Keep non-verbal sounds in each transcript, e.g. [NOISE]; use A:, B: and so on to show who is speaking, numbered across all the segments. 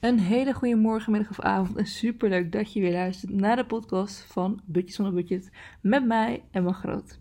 A: Een hele goede morgen, middag of avond en superleuk dat je weer luistert naar de podcast van Budget zonder Budget met mij, Emma Groot.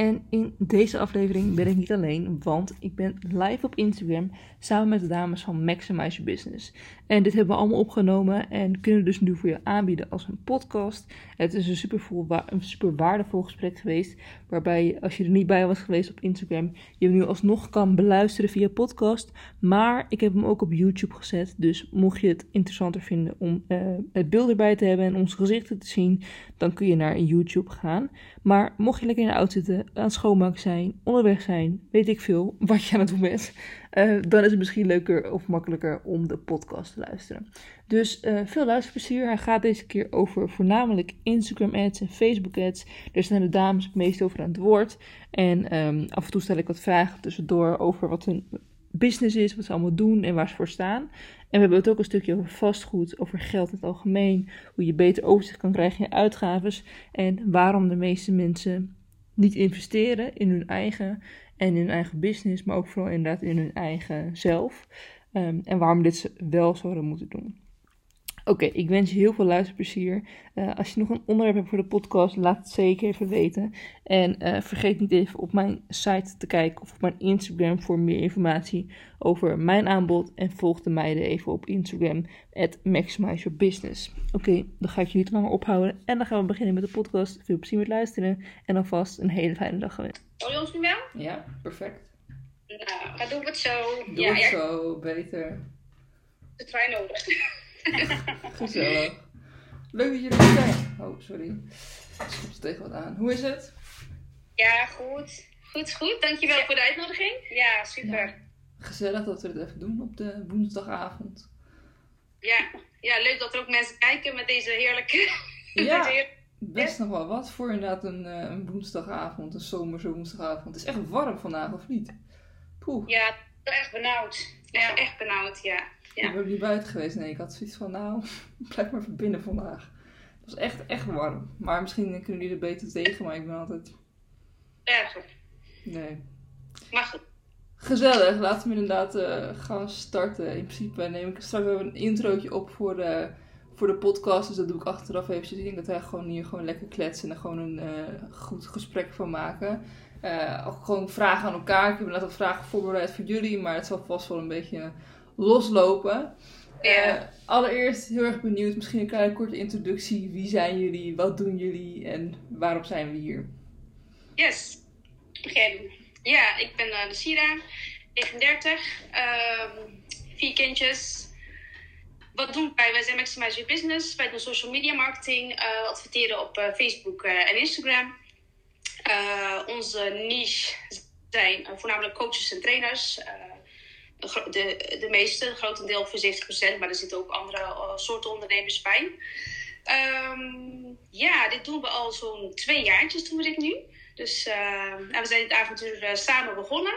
A: En in deze aflevering ben ik niet alleen, want ik ben live op Instagram samen met de dames van Maximize Your Business. En dit hebben we allemaal opgenomen en kunnen dus nu voor je aanbieden als een podcast. Het is een super, een waardevol gesprek geweest, waarbij als je er niet bij was geweest op Instagram, je hem nu alsnog kan beluisteren via podcast. Maar ik heb hem ook op YouTube gezet, dus mocht je het interessanter vinden om uh, het beeld erbij te hebben en onze gezichten te zien, dan kun je naar YouTube gaan. Maar mocht je lekker in de auto zitten, aan schoonmaken zijn, onderweg zijn, weet ik veel wat je aan het doen bent, uh, dan is het misschien leuker of makkelijker om de podcast te luisteren. Dus uh, veel luisterplezier. Hij gaat deze keer over voornamelijk Instagram ads en Facebook ads. Daar zijn de dames het meest over aan het woord. En um, af en toe stel ik wat vragen tussendoor over wat hun business is, wat ze allemaal doen en waar ze voor staan. En we hebben het ook een stukje over vastgoed, over geld in het algemeen, hoe je beter overzicht kan krijgen in je uitgaves en waarom de meeste mensen niet investeren in hun eigen en in hun eigen business, maar ook vooral inderdaad in hun eigen zelf. Um, en waarom dit wel zouden moeten doen. Oké, ik wens je heel veel luisterplezier. Uh, als je nog een onderwerp hebt voor de podcast, laat het zeker even weten. En uh, vergeet niet even op mijn site te kijken of op mijn Instagram voor meer informatie over mijn aanbod. En volg de meiden even op Instagram, at Maximize Your Business. Oké, dan ga ik je niet langer ophouden. En dan gaan we beginnen met de podcast. Veel plezier met luisteren. En alvast een hele fijne dag gewenst.
B: Hoor je ons nu wel?
A: Ja, perfect.
B: Nou, dan doen we het zo.
A: Doe
B: ja,
A: het
B: ja,
A: zo, beter.
B: het wij nodig. [LAUGHS]
A: Gezellig. Leuk dat jullie er zijn. Oh, sorry. Ik schop er tegen wat aan. Hoe is het?
B: Ja, goed. Goed, goed. Dankjewel voor de uitnodiging. Ja, super.
A: Ja. Gezellig dat we het even doen op de woensdagavond.
B: Ja, ja leuk dat er ook mensen kijken met deze heerlijke... [LAUGHS]
A: Ja, best nog wel wat voor inderdaad een, eh, een woensdagavond, een zomerse woensdagavond. Het is echt warm vandaag, of niet? Poeh,
B: Ja, echt benauwd. Echt, echt benauwd, ja. Ja.
A: ik ben niet buiten geweest. Nee, ik had zoiets van, nou, [LAUGHS] blijf maar even binnen vandaag. Het was echt, echt warm. Maar misschien kunnen jullie er beter tegen, maar ik ben altijd...
B: Erg.
A: Nee.
B: Maar goed.
A: Gezellig, laten we inderdaad eh, gaan starten. In principe neem ik straks even een introotje op voor de, voor de podcast. Dus dat doe ik achteraf eventjes. Ik denk dat wij gewoon hier gewoon lekker kletsen en er gewoon een eh, goed gesprek van maken. Eh, ook gewoon vragen aan elkaar. Ik heb net wat vragen voorbereid voor jullie, maar het zal vast wel een beetje loslopen.
B: Ja.
A: Eh, allereerst heel erg benieuwd, misschien een kleine korte introductie. Wie zijn jullie? Wat doen jullie? En waarom zijn we hier?
B: Yes. Begin. Ja, ik ben uh, Lucira, 39, ehm, vier kindjes. Wat doen wij? Wij zijn Maximize Your Business. Wij doen social media marketing, uh, adverteren op uh, Facebook en Instagram. Onze niche zijn voornamelijk coaches en trainers. De, de, meeste, grotendeel voor 70%, maar er zitten ook andere soorten ondernemers bij. Um, ja, dit doen we al zo'n twee jaartjes doen we dit nu. Dus uh, we zijn dit avontuur uh, samen begonnen.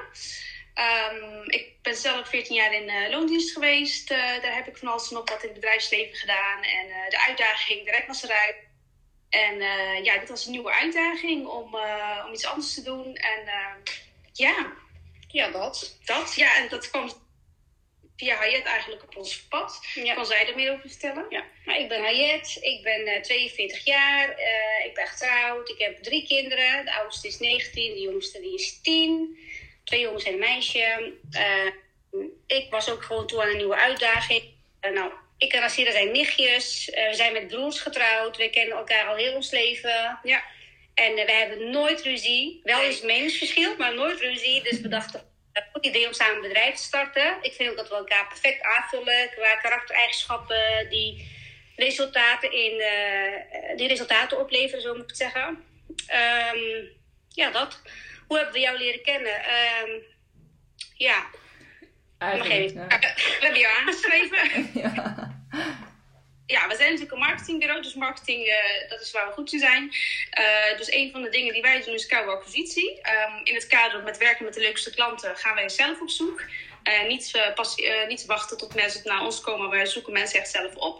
B: Um, ik ben zelf 14 jaar in uh, loondienst geweest. Daar heb ik van alles nog wat in het bedrijfsleven gedaan. En de uitdaging, de rek was eruit. En ja, dit was een nieuwe uitdaging om, om iets anders te doen. En ja, ja, dat. dat. Ja, en dat kwam via Hayet eigenlijk op ons pad. Ja. Kan zij er meer over vertellen?
C: Ja, nou, ik ben Hayet, ik ben uh, 42 jaar, uh, ik ben getrouwd, ik heb drie kinderen. De oudste is 19, de jongste die is 10. Twee jongens en een meisje. Uh, ik was ook gewoon toe aan een nieuwe uitdaging. nou, ik en Asira zijn nichtjes. we zijn met broers getrouwd. We kennen elkaar al heel ons leven.
B: Ja.
C: En we hebben nooit ruzie. Wel eens meningsverschil, maar nooit ruzie. Dus we dachten, een goed idee om samen een bedrijf te starten. Ik vind ook dat we elkaar perfect aanvullen qua karaktereigenschappen die resultaten, in, uh, die resultaten opleveren, zo moet ik het zeggen. Um, ja, dat. Hoe hebben we jou leren kennen? Um, ja.
A: Eigenlijk. [LAUGHS]
B: We hebben jou aangeschreven. [LAUGHS]
A: ja.
B: Ja, we zijn natuurlijk een marketingbureau, dus marketing, uh, dat is waar we goed in zijn. Uh, dus een van de dingen die wij doen is koude acquisitie. Um, in het kader met werken met de leukste klanten gaan wij zelf op zoek. Uh, niet, pas, niet wachten tot mensen naar ons komen, wij zoeken mensen echt zelf op.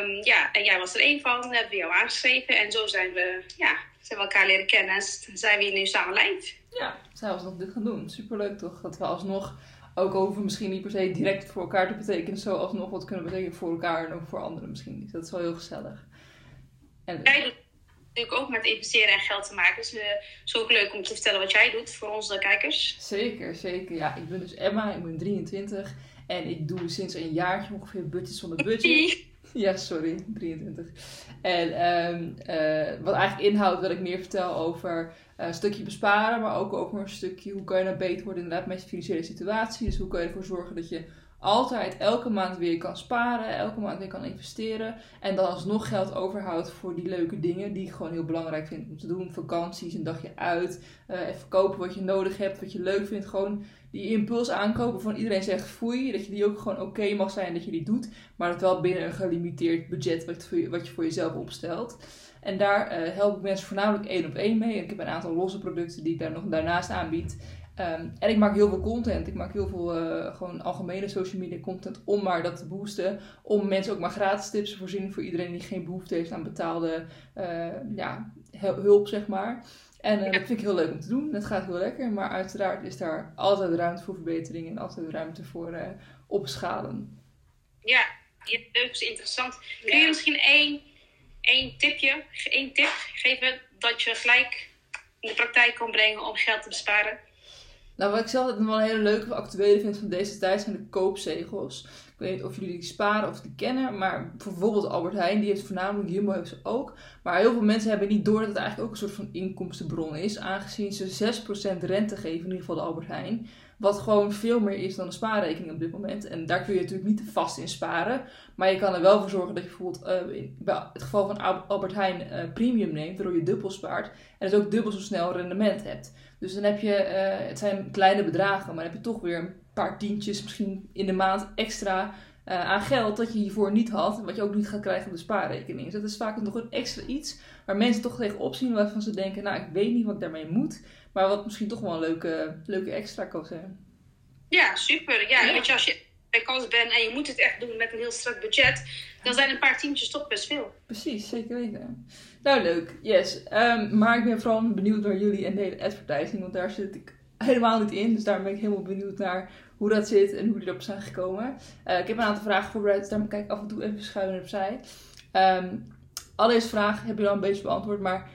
B: Um, ja, en jij was er één van, hebben we jou aangeschreven. En zo zijn we, ja, zijn we elkaar leren kennen en zijn we hier nu samen live.
A: Ja, was nog dit gaan doen. Superleuk toch? Dat we alsnog Ook al hoeven misschien niet per se direct voor elkaar te betekenen, zo alsnog wat kunnen betekenen voor elkaar en ook voor anderen misschien niet. Dat is wel heel gezellig.
B: En, doet natuurlijk ook met investeren en geld te maken. Dus uh, het is ook leuk om te vertellen wat jij doet voor onze kijkers.
A: Zeker, zeker. Ja, ik ben dus Emma, ik ben 23 en ik doe sinds een jaartje ongeveer budgets zonder budget. [LAUGHS] Ja, sorry, 23. En um, uh, wat eigenlijk inhoudt dat ik meer vertel over een stukje besparen, maar ook over een stukje hoe kan je nou beter worden inderdaad met je financiële situatie. Dus hoe kan je ervoor zorgen dat je altijd elke maand weer kan sparen, elke maand weer kan investeren. En dan alsnog geld overhoudt voor die leuke dingen die ik gewoon heel belangrijk vind om te doen. Vakanties, een dagje uit, uh, even kopen wat je nodig hebt, wat je leuk vindt. Gewoon die impuls aankopen van iedereen zegt foei. Dat je die ook gewoon oké mag zijn dat je die doet. Maar het wel binnen een gelimiteerd budget wat, wat je voor jezelf opstelt. En daar uh, help ik mensen voornamelijk één op één mee. Ik heb een aantal losse producten die ik daar nog daarnaast aanbied. Ehm, en ik maak heel veel content. Ik maak heel veel uh, gewoon algemene social media content om maar dat te boosten. Om mensen ook maar gratis tips te voorzien voor iedereen die geen behoefte heeft aan betaalde uh, ja, hulp, zeg maar. En uh, dat vind ik heel leuk om te doen. Het gaat heel lekker. Maar uiteraard is daar altijd ruimte voor verbetering en altijd ruimte voor opschalen.
B: Ja, leuk is interessant. Kun je misschien één, één tipje, één tip geven dat je gelijk in de praktijk kan brengen om geld te besparen?
A: Nou, wat ik zelf wel een hele leuke actuele vind van deze tijd zijn de koopzegels. Ik weet niet of jullie die sparen of die kennen, maar bijvoorbeeld Albert Heijn, die heeft voornamelijk, Jumbo heeft ze ook. Maar heel veel mensen hebben niet door dat het eigenlijk ook een soort van inkomstenbron is, aangezien ze 6% rente geven, in ieder geval de Albert Heijn. Wat gewoon veel meer is dan een spaarrekening op dit moment. En daar kun je natuurlijk niet vast in sparen. Maar je kan er wel voor zorgen dat je bijvoorbeeld uh, in het geval van Albert Heijn uh, premium neemt, waardoor je dubbel spaart. En dus ook dubbel zo snel rendement hebt. Dus dan heb je, uh, het zijn kleine bedragen, maar dan heb je toch weer paar tientjes misschien in de maand extra aan geld dat je hiervoor niet had. Wat je ook niet gaat krijgen op de spaarrekening. Dus dat is vaak nog een extra iets waar mensen toch tegenop zien waarvan ze denken, nou ik weet niet wat ik daarmee moet. Maar wat misschien toch wel een leuke, leuke extra kan zijn.
B: Ja, super. Ja, ja. weet je, als je bij kans bent en je moet het echt doen met een heel strak budget, dan zijn een paar tientjes toch best veel.
A: Precies, zeker weten. Nou, leuk. Yes. Um, maar ik ben vooral benieuwd naar jullie en de hele advertising, want daar zit ik helemaal niet in. Dus daar ben ik helemaal benieuwd naar hoe dat zit en hoe jullie erop zijn gekomen. Uh, ik heb een aantal vragen voorbereid, dus daar kijk ik af en toe even schuin opzij. Um, allereerst vraag heb je al een beetje beantwoord, maar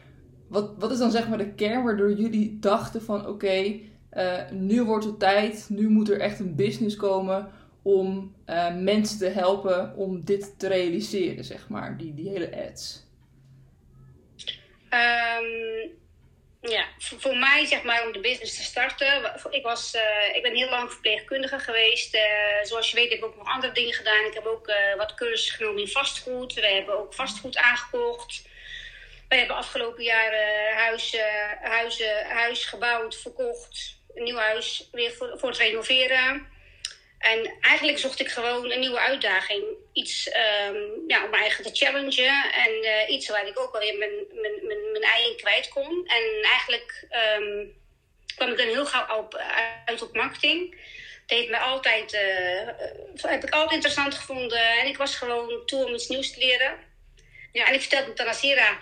A: wat, wat is dan zeg maar de kern waardoor jullie dachten van oké, uh, nu wordt het tijd, nu moet er echt een business komen om uh, mensen te helpen om dit te realiseren, zeg maar, die, die hele ads?
C: Um, ja, voor, mij zeg maar om de business te starten. Ik, was, uh, ik ben heel lang verpleegkundige geweest. zoals je weet heb ik ook nog andere dingen gedaan. Ik heb ook wat cursussen genomen in vastgoed. We hebben ook vastgoed aangekocht. We hebben afgelopen jaren huizen, huizen, huis gebouwd, verkocht. Een nieuw huis weer voor, voor het renoveren. En eigenlijk zocht ik gewoon een nieuwe uitdaging. Iets um, ja, om me eigen te challengen. En uh, iets waar ik ook wel weer mijn, mijn, mijn, mijn ei in kwijt kon. En eigenlijk um, kwam ik dan heel gauw op, uit op marketing. Dat heeft me altijd, uh, heb ik altijd interessant gevonden. En ik was gewoon toe om iets nieuws te leren. Ja, en ik vertelde het aan Asira.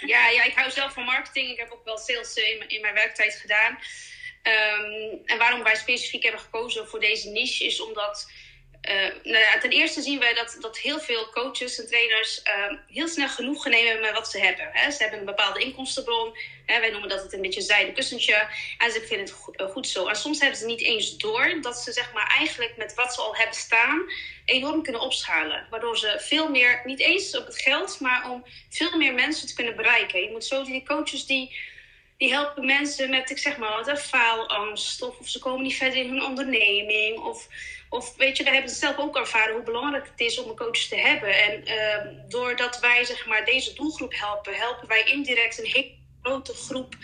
B: Ja, ja, ik hou zelf van marketing. Ik heb ook wel sales in, mijn, in mijn werktijd gedaan. Um, en waarom wij specifiek hebben gekozen voor deze niche is omdat. Uh, nou ja, ten eerste zien wij dat, dat heel veel coaches en trainers uh, heel snel genoegen nemen met wat ze hebben. Hè. Ze hebben een bepaalde inkomstenbron. Hè. Wij noemen dat het een beetje zijde kussentje. En ze vinden het goed, uh, goed, zo. En soms hebben ze niet eens door dat ze zeg maar, eigenlijk met wat ze al hebben staan enorm kunnen opschalen. Waardoor ze veel meer, niet eens op het geld, maar om veel meer mensen te kunnen bereiken. Je moet zo die coaches die die helpen mensen met, ik zeg maar wat, een faalangst. Of, of, ze komen niet verder in hun onderneming. Of, of weet je, we hebben zelf ook ervaren hoe belangrijk het is om een coach te hebben. En uh, doordat wij zeg maar deze doelgroep helpen, helpen wij indirect een hele grote groep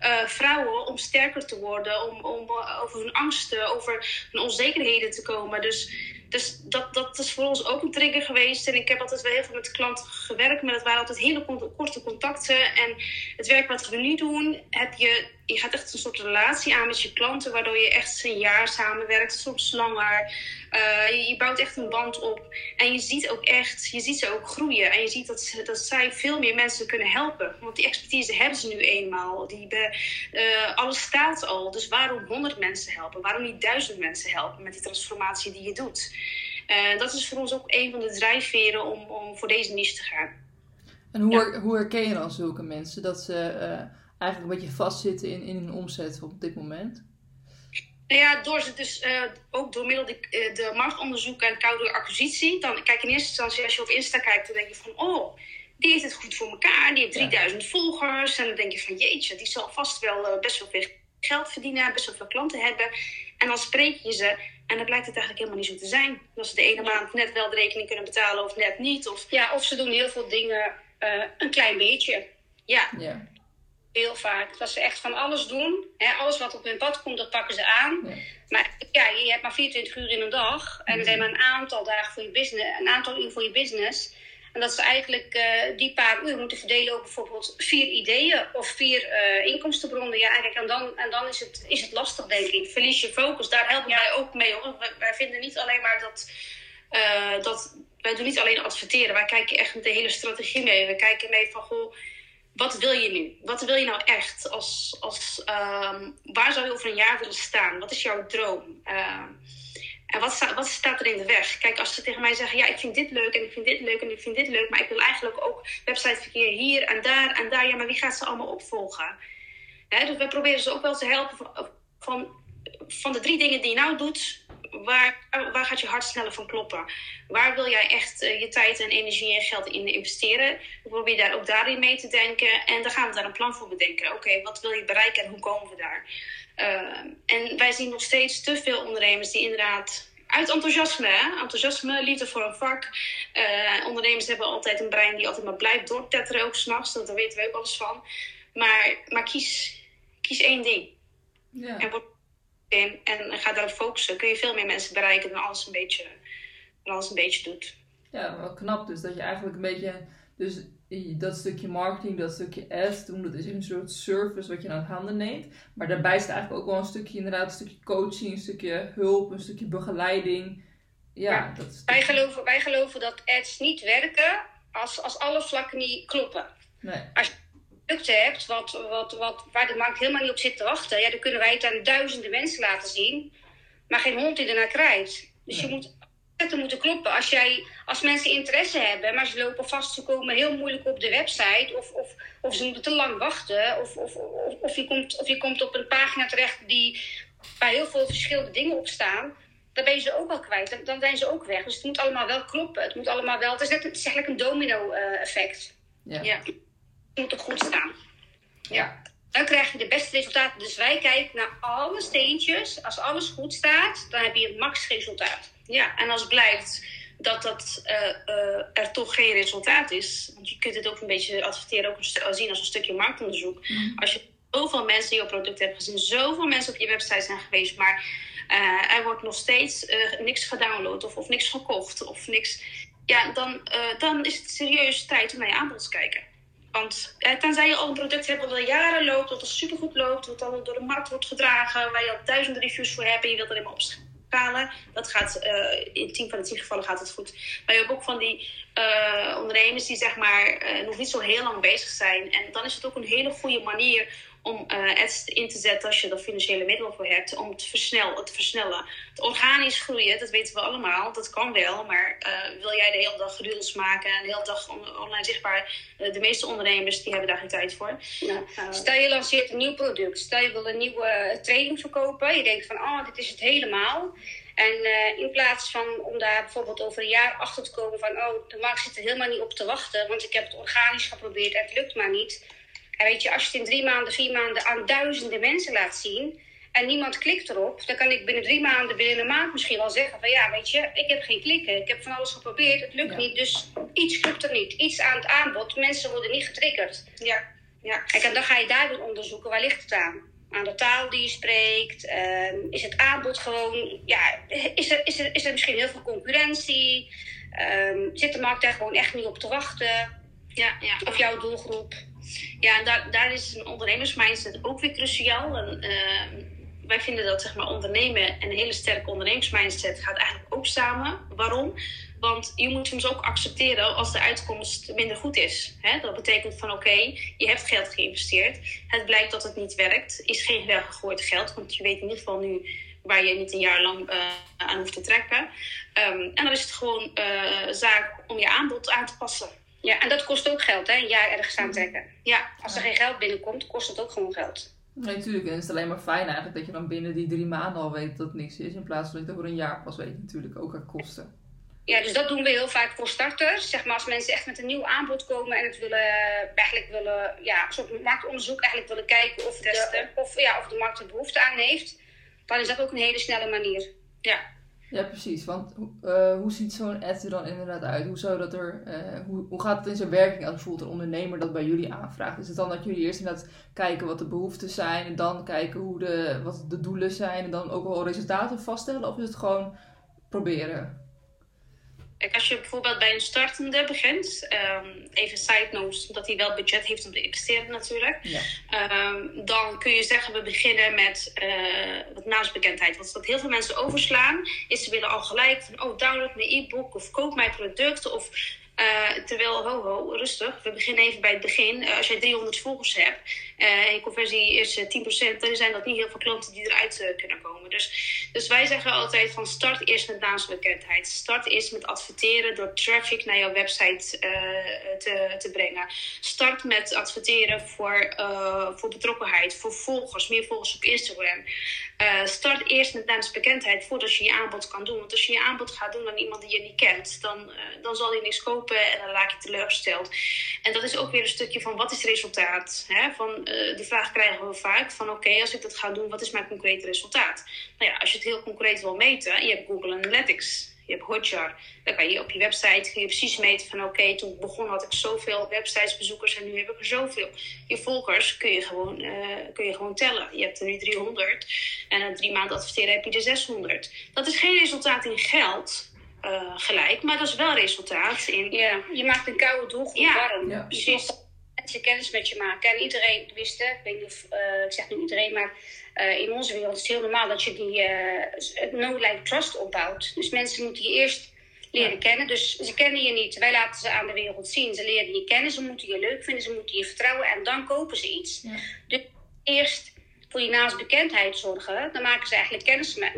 B: uh, vrouwen om sterker te worden. Om, om uh, over hun angsten, over hun onzekerheden te komen. Dus dus dat, dat is voor ons ook een trigger geweest. En ik heb altijd wel heel veel met klanten gewerkt, maar dat waren altijd hele korte contacten. En het werk wat we nu doen, heb je je gaat echt een soort relatie aan met je klanten, waardoor je echt een jaar samenwerkt, soms langer. Uh, je, je, bouwt echt een band op. En je ziet ook echt, je ziet ze ook groeien. En je ziet dat, ze, dat zij veel meer mensen kunnen helpen. Want die expertise hebben ze nu eenmaal. Die be, uh, alles staat al. Dus waarom honderd mensen helpen? Waarom niet duizend mensen helpen met die transformatie die je doet? Uh, dat is voor ons ook een van de drijfveren om, om voor deze niche te gaan.
A: En hoe, ja. hoe herken je dan zulke mensen? Dat ze eigenlijk een beetje vastzitten in, in hun omzet op dit moment?
B: Nou ja, door ze dus uh, ook door middel de, uh, de marktonderzoek en koude acquisitie. Dan kijk in eerste instantie, als je op Insta kijkt, dan denk je van oh, die heeft het goed voor elkaar. Die heeft 3000 ja. volgers. En dan denk je van jeetje, die zal vast wel uh, best wel veel geld verdienen, best wel veel klanten hebben. En dan spreek je ze en dan blijkt het eigenlijk helemaal niet zo te zijn. Dat ze de ene maand net wel de rekening kunnen betalen of net niet. Of...
C: Ja, of ze doen heel veel dingen een klein beetje.
B: Ja.
A: ja.
C: Heel vaak. Dat ze echt van alles doen. Hè, alles wat op hun pad komt, dat pakken ze aan. Ja. Maar ja, je hebt maar 24 uur in een dag. En er zijn maar een aantal dagen voor je business, een aantal uur voor je business. En dat ze eigenlijk uh, die paar uur moeten verdelen op bijvoorbeeld vier ideeën of vier uh, inkomstenbronnen. Ja, eigenlijk, en dan, en dan is, het, is het lastig, denk ik. Verlies je focus. Daar helpen ja. wij ook mee. Hoor. Wij, wij, vinden niet alleen maar dat, uh, dat. Wij doen niet alleen adverteren. Wij kijken echt met de hele strategie mee. We kijken mee van goh wat wil je nu? Wat wil je nou echt? Als, als, um, waar zou je over een jaar willen staan? Wat is jouw droom? Uh, en wat, wat staat er in de weg? Kijk, als ze tegen mij zeggen: Ja, ik vind dit leuk en ik vind dit leuk en ik vind dit leuk, maar ik wil eigenlijk ook websiteverkeer hier en daar en daar. Ja, maar wie gaat ze allemaal opvolgen? Hè, dus we proberen ze ook wel te helpen van, van de drie dingen die je nou doet, waar, waar gaat je hart sneller van kloppen? Waar wil jij echt uh, je tijd en energie en geld in investeren? We proberen daar ook daarin mee te denken. En dan gaan we daar een plan voor bedenken. Oké, okay, wat wil je bereiken en hoe komen we daar? Uh, en wij zien nog steeds te veel ondernemers die inderdaad uit enthousiasme, hè? enthousiasme, liefde voor een vak. Uh, ondernemers hebben altijd een brein die altijd maar blijft doortetteren, ook s'nachts. Daar weten we ook alles van. Maar, maar kies, kies één ding.
A: Ja.
B: En word in en ga daarop focussen. Kun je veel meer mensen bereiken dan alles een beetje, dan alles een beetje doet.
A: Ja, wel knap dus. Dat je eigenlijk een beetje... Dus dat stukje marketing, dat stukje ads doen, dat is een soort service wat je aan handen neemt. Maar daarbij staat eigenlijk ook wel een stukje, inderdaad, een stukje coaching, een stukje hulp, een stukje begeleiding. Ja,
C: ja.
A: Dat is
C: wij, geloven, wij geloven dat ads niet werken als, als alle vlakken niet kloppen.
A: Nee.
C: Als hebt wat, wat, wat, waar de markt helemaal niet op zit te wachten, ja, dan kunnen wij het aan duizenden mensen laten zien, maar geen hond die ernaar krijgt. Dus
A: Nee.
C: je moet zetten moeten kloppen. Als, jij, als mensen interesse hebben, maar ze lopen vast, ze komen heel moeilijk op de website, of, of, of ze moeten te lang wachten, of, of, of, of, je komt, of je komt op een pagina terecht die, waar heel veel verschillende dingen op staan, dan ben je ze ook al kwijt. Dan, dan zijn ze ook weg. Dus het moet allemaal wel kloppen. Het moet allemaal wel. Het is, net, het is eigenlijk een domino-effect.
A: Ja.
B: Ja.
C: Het moet er goed staan. Ja. Dan krijg je de beste resultaten. Dus wij kijken naar alle steentjes. Als alles goed staat, dan heb je het max resultaat.
B: Ja, en als blijkt dat dat uh, uh, er toch geen resultaat is, want je kunt het ook een beetje adverteren, ook zien als een stukje marktonderzoek.
A: Mm.
B: Als je zoveel mensen jouw product hebt gezien, zoveel mensen op je website zijn geweest, maar uh, er wordt nog steeds niks gedownload of, of niks gekocht of niks, ja, dan, dan is het serieus tijd om naar je aanbod te kijken. Want eh, tenzij je al een product hebt wat al jaren loopt, wat al supergoed loopt, wat al door de markt wordt gedragen, waar je al duizenden reviews voor hebt en je wilt er helemaal opschalen, dat gaat uh, in 10 van de 10 gevallen gaat het goed. Maar je hebt ook van die uh, ondernemers die zeg maar uh, nog niet zo heel lang bezig zijn. En dan is het ook een hele goede manier om ads in te zetten als je er financiële middelen voor hebt, om het, versnel, te versnellen. Het organisch groeien, dat weten we allemaal, dat kan wel. Maar wil jij de hele dag reels maken en de hele dag on online zichtbaar, de meeste ondernemers die hebben daar geen tijd voor.
C: Ja. Stel je lanceert een nieuw product, stel je wil een nieuwe training verkopen, je denkt van, oh, dit is het helemaal. En uh, in plaats van om daar bijvoorbeeld over een jaar achter te komen van, oh, de markt zit er helemaal niet op te wachten, want ik heb het organisch geprobeerd en het lukt maar niet. En weet je, als je het in drie maanden, vier maanden aan duizenden mensen laat zien en niemand klikt erop, dan kan ik binnen drie maanden, binnen een maand misschien wel zeggen van, ja, weet je, ik heb geen klikken, ik heb van alles geprobeerd, het lukt ja. niet, dus iets lukt er niet, iets aan het aanbod, mensen worden niet getriggerd.
B: Ja, ja.
C: En dan ga je daar weer onderzoeken, waar ligt het aan? aan de taal die je spreekt? Uh, is het aanbod gewoon, ja, is er, is er, is er misschien heel veel concurrentie? Um, zit de markt daar gewoon echt niet op te wachten?
B: Ja, ja.
C: Of jouw doelgroep?
B: Ja, en daar, daar is een ondernemersmindset ook weer cruciaal. En, uh, wij vinden dat zeg maar, ondernemen en een hele sterke ondernemingsmindset gaat eigenlijk ook samen. Waarom? Want je moet soms ook accepteren als de uitkomst minder goed is. Hè? Dat betekent van oké, je hebt geld geïnvesteerd. Het blijkt dat het niet werkt. Is geen weggegooid geld. Want je weet in ieder geval nu waar je niet een jaar lang uh, aan hoeft te trekken. Um, en dan is het gewoon uh, zaak om je aanbod aan te passen.
C: Ja, en dat kost ook geld, hè? Een jaar ergens aan trekken.
B: Ja.
C: Als er geen geld binnenkomt, kost het ook gewoon geld.
A: Nee, natuurlijk. En het is alleen maar fijn eigenlijk dat je dan binnen die drie maanden al weet dat het niks is. In plaats van dat je over een jaar pas weet natuurlijk ook aan kosten.
C: Ja, dus dat doen we heel vaak voor starters. Zeg maar als mensen echt met een nieuw aanbod komen en het willen, eigenlijk willen, ja, een soort marktonderzoek eigenlijk willen kijken of de, of, ja, of de markt er behoefte aan heeft. Dan is dat ook een hele snelle manier.
B: Ja.
A: Ja, precies. Want uh, hoe ziet zo'n ad er dan inderdaad uit? Hoe, zou dat er, uh, hoe, hoe gaat het in zijn werking als bijvoorbeeld een ondernemer dat bij jullie aanvraagt? Is het dan dat jullie eerst inderdaad kijken wat de behoeften zijn en dan kijken hoe de, wat de doelen zijn en dan ook wel resultaten vaststellen? Of is het gewoon proberen?
B: Kijk, als je bijvoorbeeld bij een startende begint, um, even side note, dat hij wel budget heeft om te investeren natuurlijk. Ja. Um, dan kun je zeggen, we beginnen met uh, wat naamsbekendheid. Want wat heel veel mensen overslaan, is ze willen al gelijk van, oh, download mijn e-book of koop mijn product of uh, terwijl, ho, ho, rustig. We beginnen even bij het begin. Uh, als jij 300 volgers hebt uh, en je conversie is 10%, dan zijn dat niet heel veel klanten die eruit kunnen komen. Dus, dus wij zeggen altijd van start eerst met naamsbekendheid. Start eerst met adverteren door traffic naar jouw website te, te brengen. Start met adverteren voor, voor betrokkenheid, voor volgers, meer volgers op Instagram. Start eerst met naamsbekendheid voordat je je aanbod kan doen. Want als je je aanbod gaat doen aan iemand die je niet kent, dan, dan zal hij niks kopen en dan raak je teleurgesteld. En dat is ook weer een stukje van wat is het resultaat? Hè? Van, uh, vraag krijgen we vaak van oké, als ik dat ga doen, wat is mijn concrete resultaat? Nou ja, als je het heel concreet wil meten, je hebt Google Analytics. Je hebt Hotjar. Dan kan je op je website kun je precies meten van oké, okay, toen ik begon had ik zoveel websitesbezoekers en nu heb ik er zoveel. Je volgers kun je gewoon, uh, kun je gewoon tellen. Je hebt er nu 300 en na drie maanden adverteren heb je er 600. Dat is geen resultaat in geld, uh, gelijk, maar dat is wel resultaat in.
C: Ja, je maakt een koude doelgroep ja, warm. Ja. Precies. Mensen kennis met je maken. En iedereen wist het, ik weet niet of, uh, ik zeg niet iedereen, maar uh, in onze wereld is het heel normaal dat je die no-like trust opbouwt. Dus mensen moeten je eerst leren kennen. Dus ze kennen je niet, wij laten ze aan de wereld zien. Ze leren je kennen, ze moeten je leuk vinden, ze moeten je vertrouwen en dan kopen ze iets. Ja. Dus eerst voor die naastbekendheid zorgen, dan maken ze eigenlijk kennis met,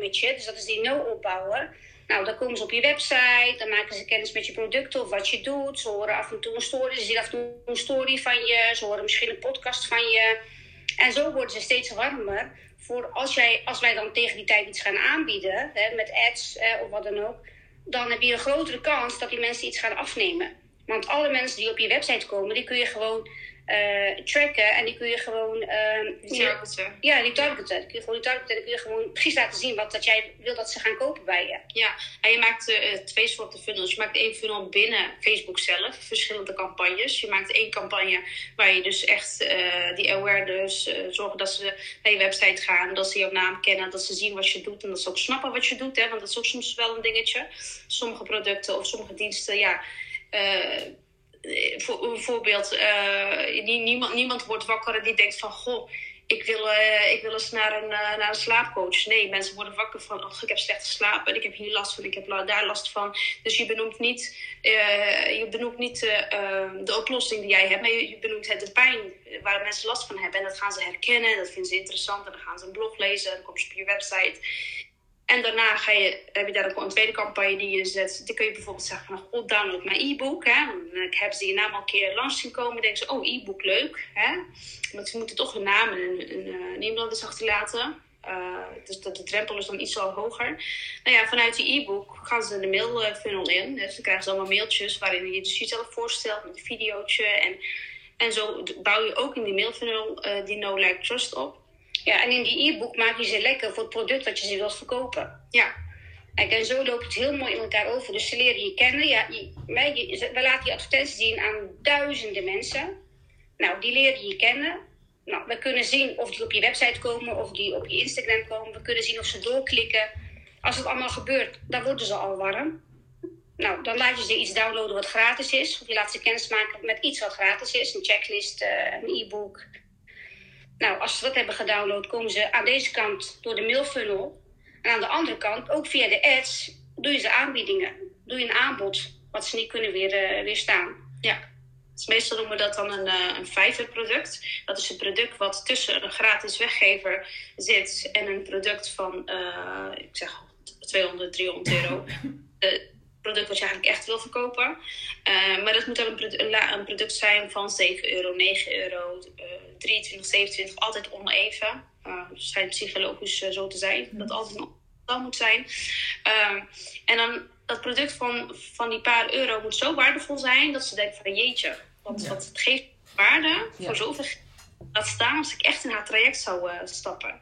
C: met je. Dus dat is die no opbouwen. Nou, dan komen ze op je website, dan maken ze kennis met je producten of wat je doet. Ze horen af en toe een story, ze zien af en toe een story van je, ze horen misschien een podcast van je. En zo worden ze steeds warmer voor als, jij, als wij dan tegen die tijd iets gaan aanbieden, hè, met ads eh, of wat dan ook, dan heb je een grotere kans dat die mensen iets gaan afnemen. Want alle mensen die op je website komen, die kun je gewoon uh, tracken. En die kun je gewoon... Uh,
B: die targeten.
C: Ja, die targeten. Die kun je gewoon die targeten. Dan kun je gewoon precies laten zien wat dat jij wil dat ze gaan kopen bij je.
B: Ja, en je maakt uh, twee soorten funnels. Je maakt één funnel binnen Facebook zelf. Verschillende campagnes. Je maakt één campagne waar je dus echt uh, die awareness... zorgen dat ze naar je website gaan. Dat ze jouw naam kennen. Dat ze zien wat je doet. En dat ze ook snappen wat je doet. Hè, want dat is ook soms wel een dingetje. Sommige producten of sommige diensten, ja bijvoorbeeld, uh, niemand, niemand wordt wakker en die denkt van, goh, ik wil, uh, ik wil eens naar een, naar een slaapcoach. Nee, mensen worden wakker van, oh, ik heb slecht geslapen en ik heb hier last van, ik heb daar last van. Dus je benoemt niet, je benoemt niet de oplossing die jij hebt, maar je, je benoemt het de pijn waar mensen last van hebben. En dat gaan ze herkennen, dat vinden ze interessant en dan gaan ze een blog lezen, dan komen ze op je website. En daarna ga je, heb je daar ook een tweede campagne die je zet. Dan kun je bijvoorbeeld zeggen van, oh, download mijn e-book. Hè? Dan hebben ze je naam al een keer langs zien komen. Denken ze, oh, e-book, leuk. Hè? Want ze moeten toch hun naam en een, een e-mailadres achterlaten. Uh, dus de, de drempel is dan iets al hoger. Nou ja, vanuit die e-book gaan ze de mail funnel in. Dus dan krijgen ze allemaal mailtjes waarin je dus jezelf voorstelt met een videootje. En, en zo bouw je ook in die mailfunnel uh, die No Like Trust op.
C: Ja, en in die e-book maak je ze lekker voor het product dat je ze wilt verkopen.
B: Ja.
C: Kijk, en zo loopt het heel mooi in elkaar over. Dus ze leren je kennen. Ja, je, je, we laten die advertenties zien aan duizenden mensen. Nou, die leren je kennen. Nou, we kunnen zien of die op je website komen, of die op je Instagram komen. We kunnen zien of ze doorklikken. Als het allemaal gebeurt, dan worden ze al warm. nou, dan laat je ze iets downloaden wat gratis is. Of je laat ze kennis maken met iets wat gratis is. Een checklist, uh, een e-book. Nou, als ze dat hebben gedownload, komen ze aan deze kant door de mailfunnel. En aan de andere kant, ook via de ads, doe je ze aanbiedingen. Doe je een aanbod wat ze niet kunnen weer, uh, weerstaan.
B: Ja. Dus meestal noemen we dat dan een, uh, een Fiverr product. Dat is een product wat tussen een gratis weggever zit en een product van, uh, ik zeg 200, 300 euro. [LAUGHS] product wat je eigenlijk echt wil verkopen. Uh, maar dat moet dan een, produ een, product zijn van 7 euro, 9 euro, uh, 23, 27, altijd oneven. Uh, schijnt psychologisch zo te zijn, dat het altijd een moet zijn. en dan dat product van, van die paar euro moet zo waardevol zijn dat ze denken van jeetje, wat, ja. het geeft waarde voor zoveel laat staan als ik echt in haar traject zou stappen.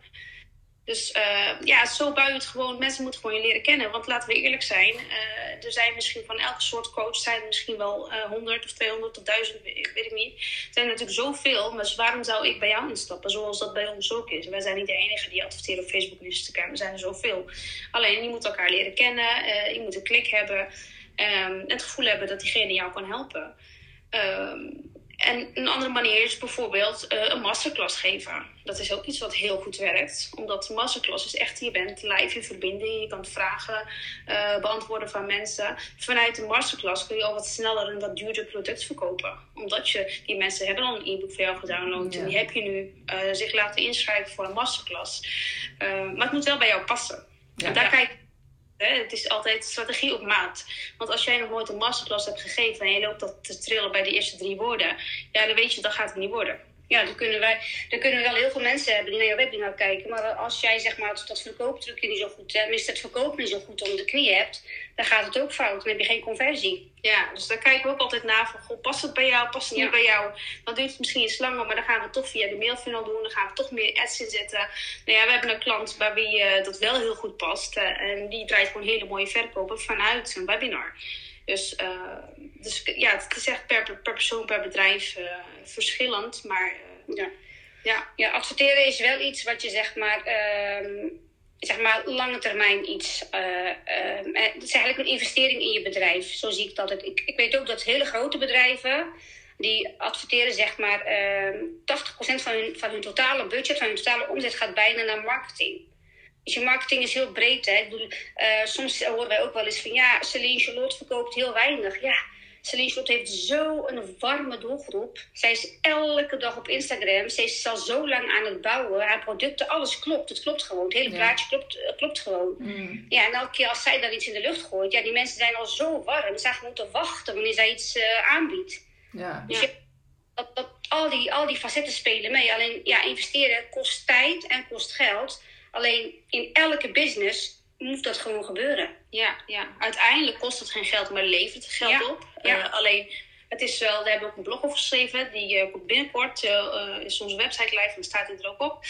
B: Dus uh, ja, zo bouw je het gewoon. Mensen moeten gewoon je leren kennen. Want laten we eerlijk zijn, uh, er zijn misschien van elke soort coach zijn er misschien wel uh, 100 of 200 of 1000, weet ik niet. Er zijn natuurlijk zoveel, maar waarom zou ik bij jou instappen? Zoals dat bij ons ook is. Wij zijn niet de enige die adverteren op Facebook en Instagram. Er zijn er zoveel. Alleen je moet elkaar leren kennen, je moet een klik hebben um, het gevoel hebben dat diegene jou kan helpen. Um, en een andere manier is bijvoorbeeld uh, een masterclass geven. Dat is ook iets wat heel goed werkt. Omdat de masterclass is echt, je bent live in verbinding. Je kan vragen uh, beantwoorden van mensen. Vanuit de masterclass kun je al wat sneller een wat duurder product verkopen. Omdat je, die mensen hebben al een e-book voor jou gedownload. Ja. En die heb je nu uh, zich laten inschrijven voor een masterclass. maar het moet wel bij jou passen. Ja. En daar ja. Het is altijd strategie op maat. Want als jij nog nooit een masterclass hebt gegeven en je loopt dat te trillen bij de eerste drie woorden, ja, dan weet je dat gaat het niet worden.
C: Ja, dan kunnen, wij, dan kunnen we wel heel veel mensen hebben die naar je webinar kijken. Maar als jij zeg maar dat verkooptrucje niet zo goed, tenminste het verkopen niet zo goed onder de knie hebt, dan gaat het ook fout. Dan heb je geen conversie.
B: Ja, dus daar kijken we ook altijd naar van, goh, past het bij jou, past het ja. niet bij jou? Dan duurt het misschien iets langer, maar dan gaan we het toch via de mailfunnel doen. Dan gaan we toch meer ads inzetten. Nou ja, we hebben een klant bij wie uh, dat wel heel goed past. Uh, en die draait gewoon hele mooie verkopen vanuit zijn webinar. Dus, uh, dus ja, het is echt per, per persoon, per bedrijf verschillend. Maar
C: ja. Ja. ja, adverteren is wel iets wat je zeg maar zeg maar, lange termijn iets. Uh, het is eigenlijk een investering in je bedrijf. Zo zie ik dat. Het. Ik, ik weet ook dat hele grote bedrijven. die adverteren, zeg maar. Uh, 80% van hun, van hun totale budget, van hun totale omzet. gaat bijna naar marketing. Dus je marketing is heel breed. Hè? Ik bedoel, soms horen wij ook wel eens van. ja, Celine Charlotte verkoopt heel weinig. Ja Celine Slot heeft zo'n warme doelgroep. Zij is elke dag op Instagram. Ze is al zo lang aan het bouwen. Haar producten, alles klopt. Het klopt gewoon. Het hele plaatje klopt, uh, klopt gewoon. Mm. Ja, en elke keer als zij dan iets in de lucht gooit... Ja, die mensen zijn al zo warm. Ze moeten wachten wanneer zij iets uh, aanbiedt. Ja. Dus dat, al, die, al die facetten spelen mee. Alleen, ja, investeren kost tijd en kost geld. Alleen in elke business moet dat gewoon gebeuren.
B: Ja, ja, uiteindelijk kost het geen geld, maar levert het geld ja, op. Ja. Uh, alleen het is wel, we hebben ook een blog over geschreven. Die uh, komt binnenkort. Uh, is onze website live en staat hij er ook op.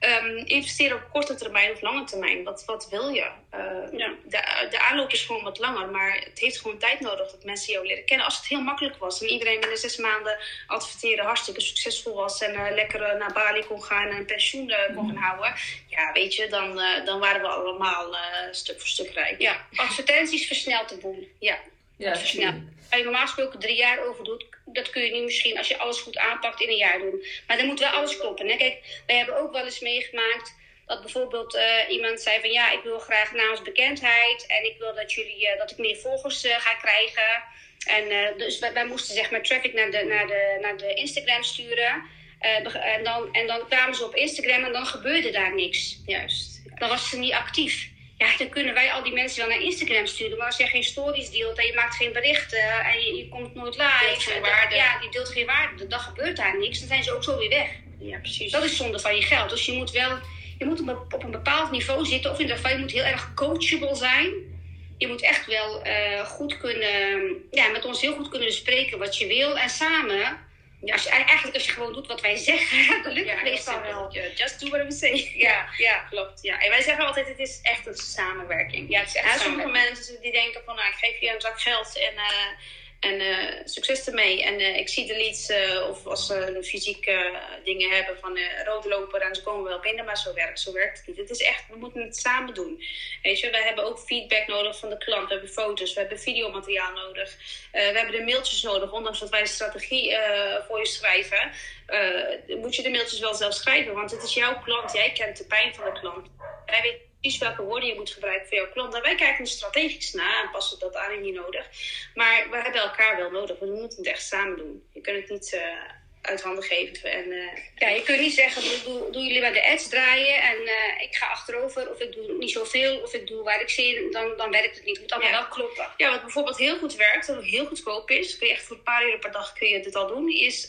B: Um, investeren op korte termijn of lange termijn. Wat, wat wil je? Ja. de, de aanloop is gewoon wat langer. Maar het heeft gewoon tijd nodig dat mensen jou leren kennen. Als het heel makkelijk was en iedereen binnen zes maanden adverteren hartstikke succesvol was. En lekker naar Bali kon gaan en pensioen kon gaan houden. Ja, weet je, dan, dan waren we allemaal stuk voor stuk rijk.
C: Ja, advertenties versnelt de boel. Ja, ja waar je normaal gesproken drie jaar over doet, dat kun je nu misschien, als je alles goed aanpakt, in een jaar doen. Maar dan moet wel alles kloppen. Hè? Kijk, wij hebben ook wel eens meegemaakt dat bijvoorbeeld uh, iemand zei van ja, ik wil graag naamsbekendheid en ik wil dat, jullie, uh, dat ik meer volgers uh, ga krijgen. En dus wij, wij, moesten zeg maar traffic naar de, naar de, naar de Instagram sturen. en, dan, en dan kwamen ze op Instagram en dan gebeurde daar niks. Juist. Dan was ze niet actief ja, dan kunnen wij al die mensen wel naar Instagram sturen. Maar als jij geen stories deelt en je maakt geen berichten en je, je komt nooit live.
B: Waarde.
C: ja, die deelt geen waarde. Dan gebeurt daar niks. Dan zijn ze ook zo weer weg.
B: Ja, precies.
C: Dat is zonde van je geld. Dus je moet wel je moet op een bepaald niveau zitten. Of in ieder geval, je moet heel erg coachable zijn. Je moet echt wel uh, goed kunnen, ja, met ons heel goed kunnen bespreken wat je wil. En samen ja, als je, eigenlijk als je gewoon doet wat wij [LAUGHS] zeggen, dan lukt het meestal wel.
B: Just do what we say. [LAUGHS]
C: Ja, ja. [LAUGHS]
B: klopt. Ja. En wij zeggen altijd, het is echt een samenwerking.
C: Ja, het is echt
B: Sommige mensen die denken van, nou, ik geef je een zak geld en, uh, En uh, succes ermee. En uh, ik zie de leads, uh, of als ze fysieke dingen hebben van rood lopen, dan komen we wel binnen. Maar zo werkt, zo werkt het niet. Het is echt, we moeten het samen doen. Weet je, we hebben ook feedback nodig van de klant. We hebben foto's, we hebben videomateriaal nodig. we hebben de mailtjes nodig, ondanks dat wij de strategie voor je schrijven. moet je de mailtjes wel zelf schrijven, want het is jouw klant. Jij kent de pijn van de klant. Weten welke woorden je moet gebruiken voor jouw klant. En wij kijken strategisch naar en passen dat aan en niet nodig. Maar we hebben elkaar wel nodig. We moeten het echt samen doen. Je kunt het niet uh, uit handen geven. En, uh,
C: ja, je kunt niet zeggen, doe, doe, jullie maar de ads draaien en uh, ik ga achterover. Of ik doe niet zoveel. Of ik doe waar ik zie. Dan, dan werkt het niet. Het moet allemaal wel kloppen.
B: Ja, wat bijvoorbeeld heel goed werkt. Wat heel goedkoop is. Kun je echt voor een paar uur per dag kun je dit al doen. Is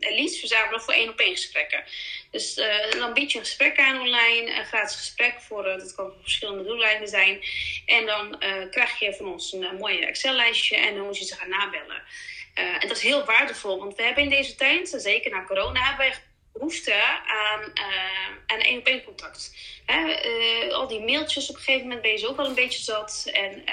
B: leads verzamelen voor één op één gesprekken. Dus uh, dan bied je een gesprek aan online, een gratis gesprek voor, uh, dat kan voor verschillende doeleinden zijn. En dan uh, krijg je van ons een mooie Excel-lijstje en dan moet je ze gaan nabellen. En dat is heel waardevol, want we hebben in deze tijd, zeker na corona, hebben wij behoefte aan, aan één op één contact. Hè? al die mailtjes op een gegeven moment ben je zo ook wel een beetje zat. En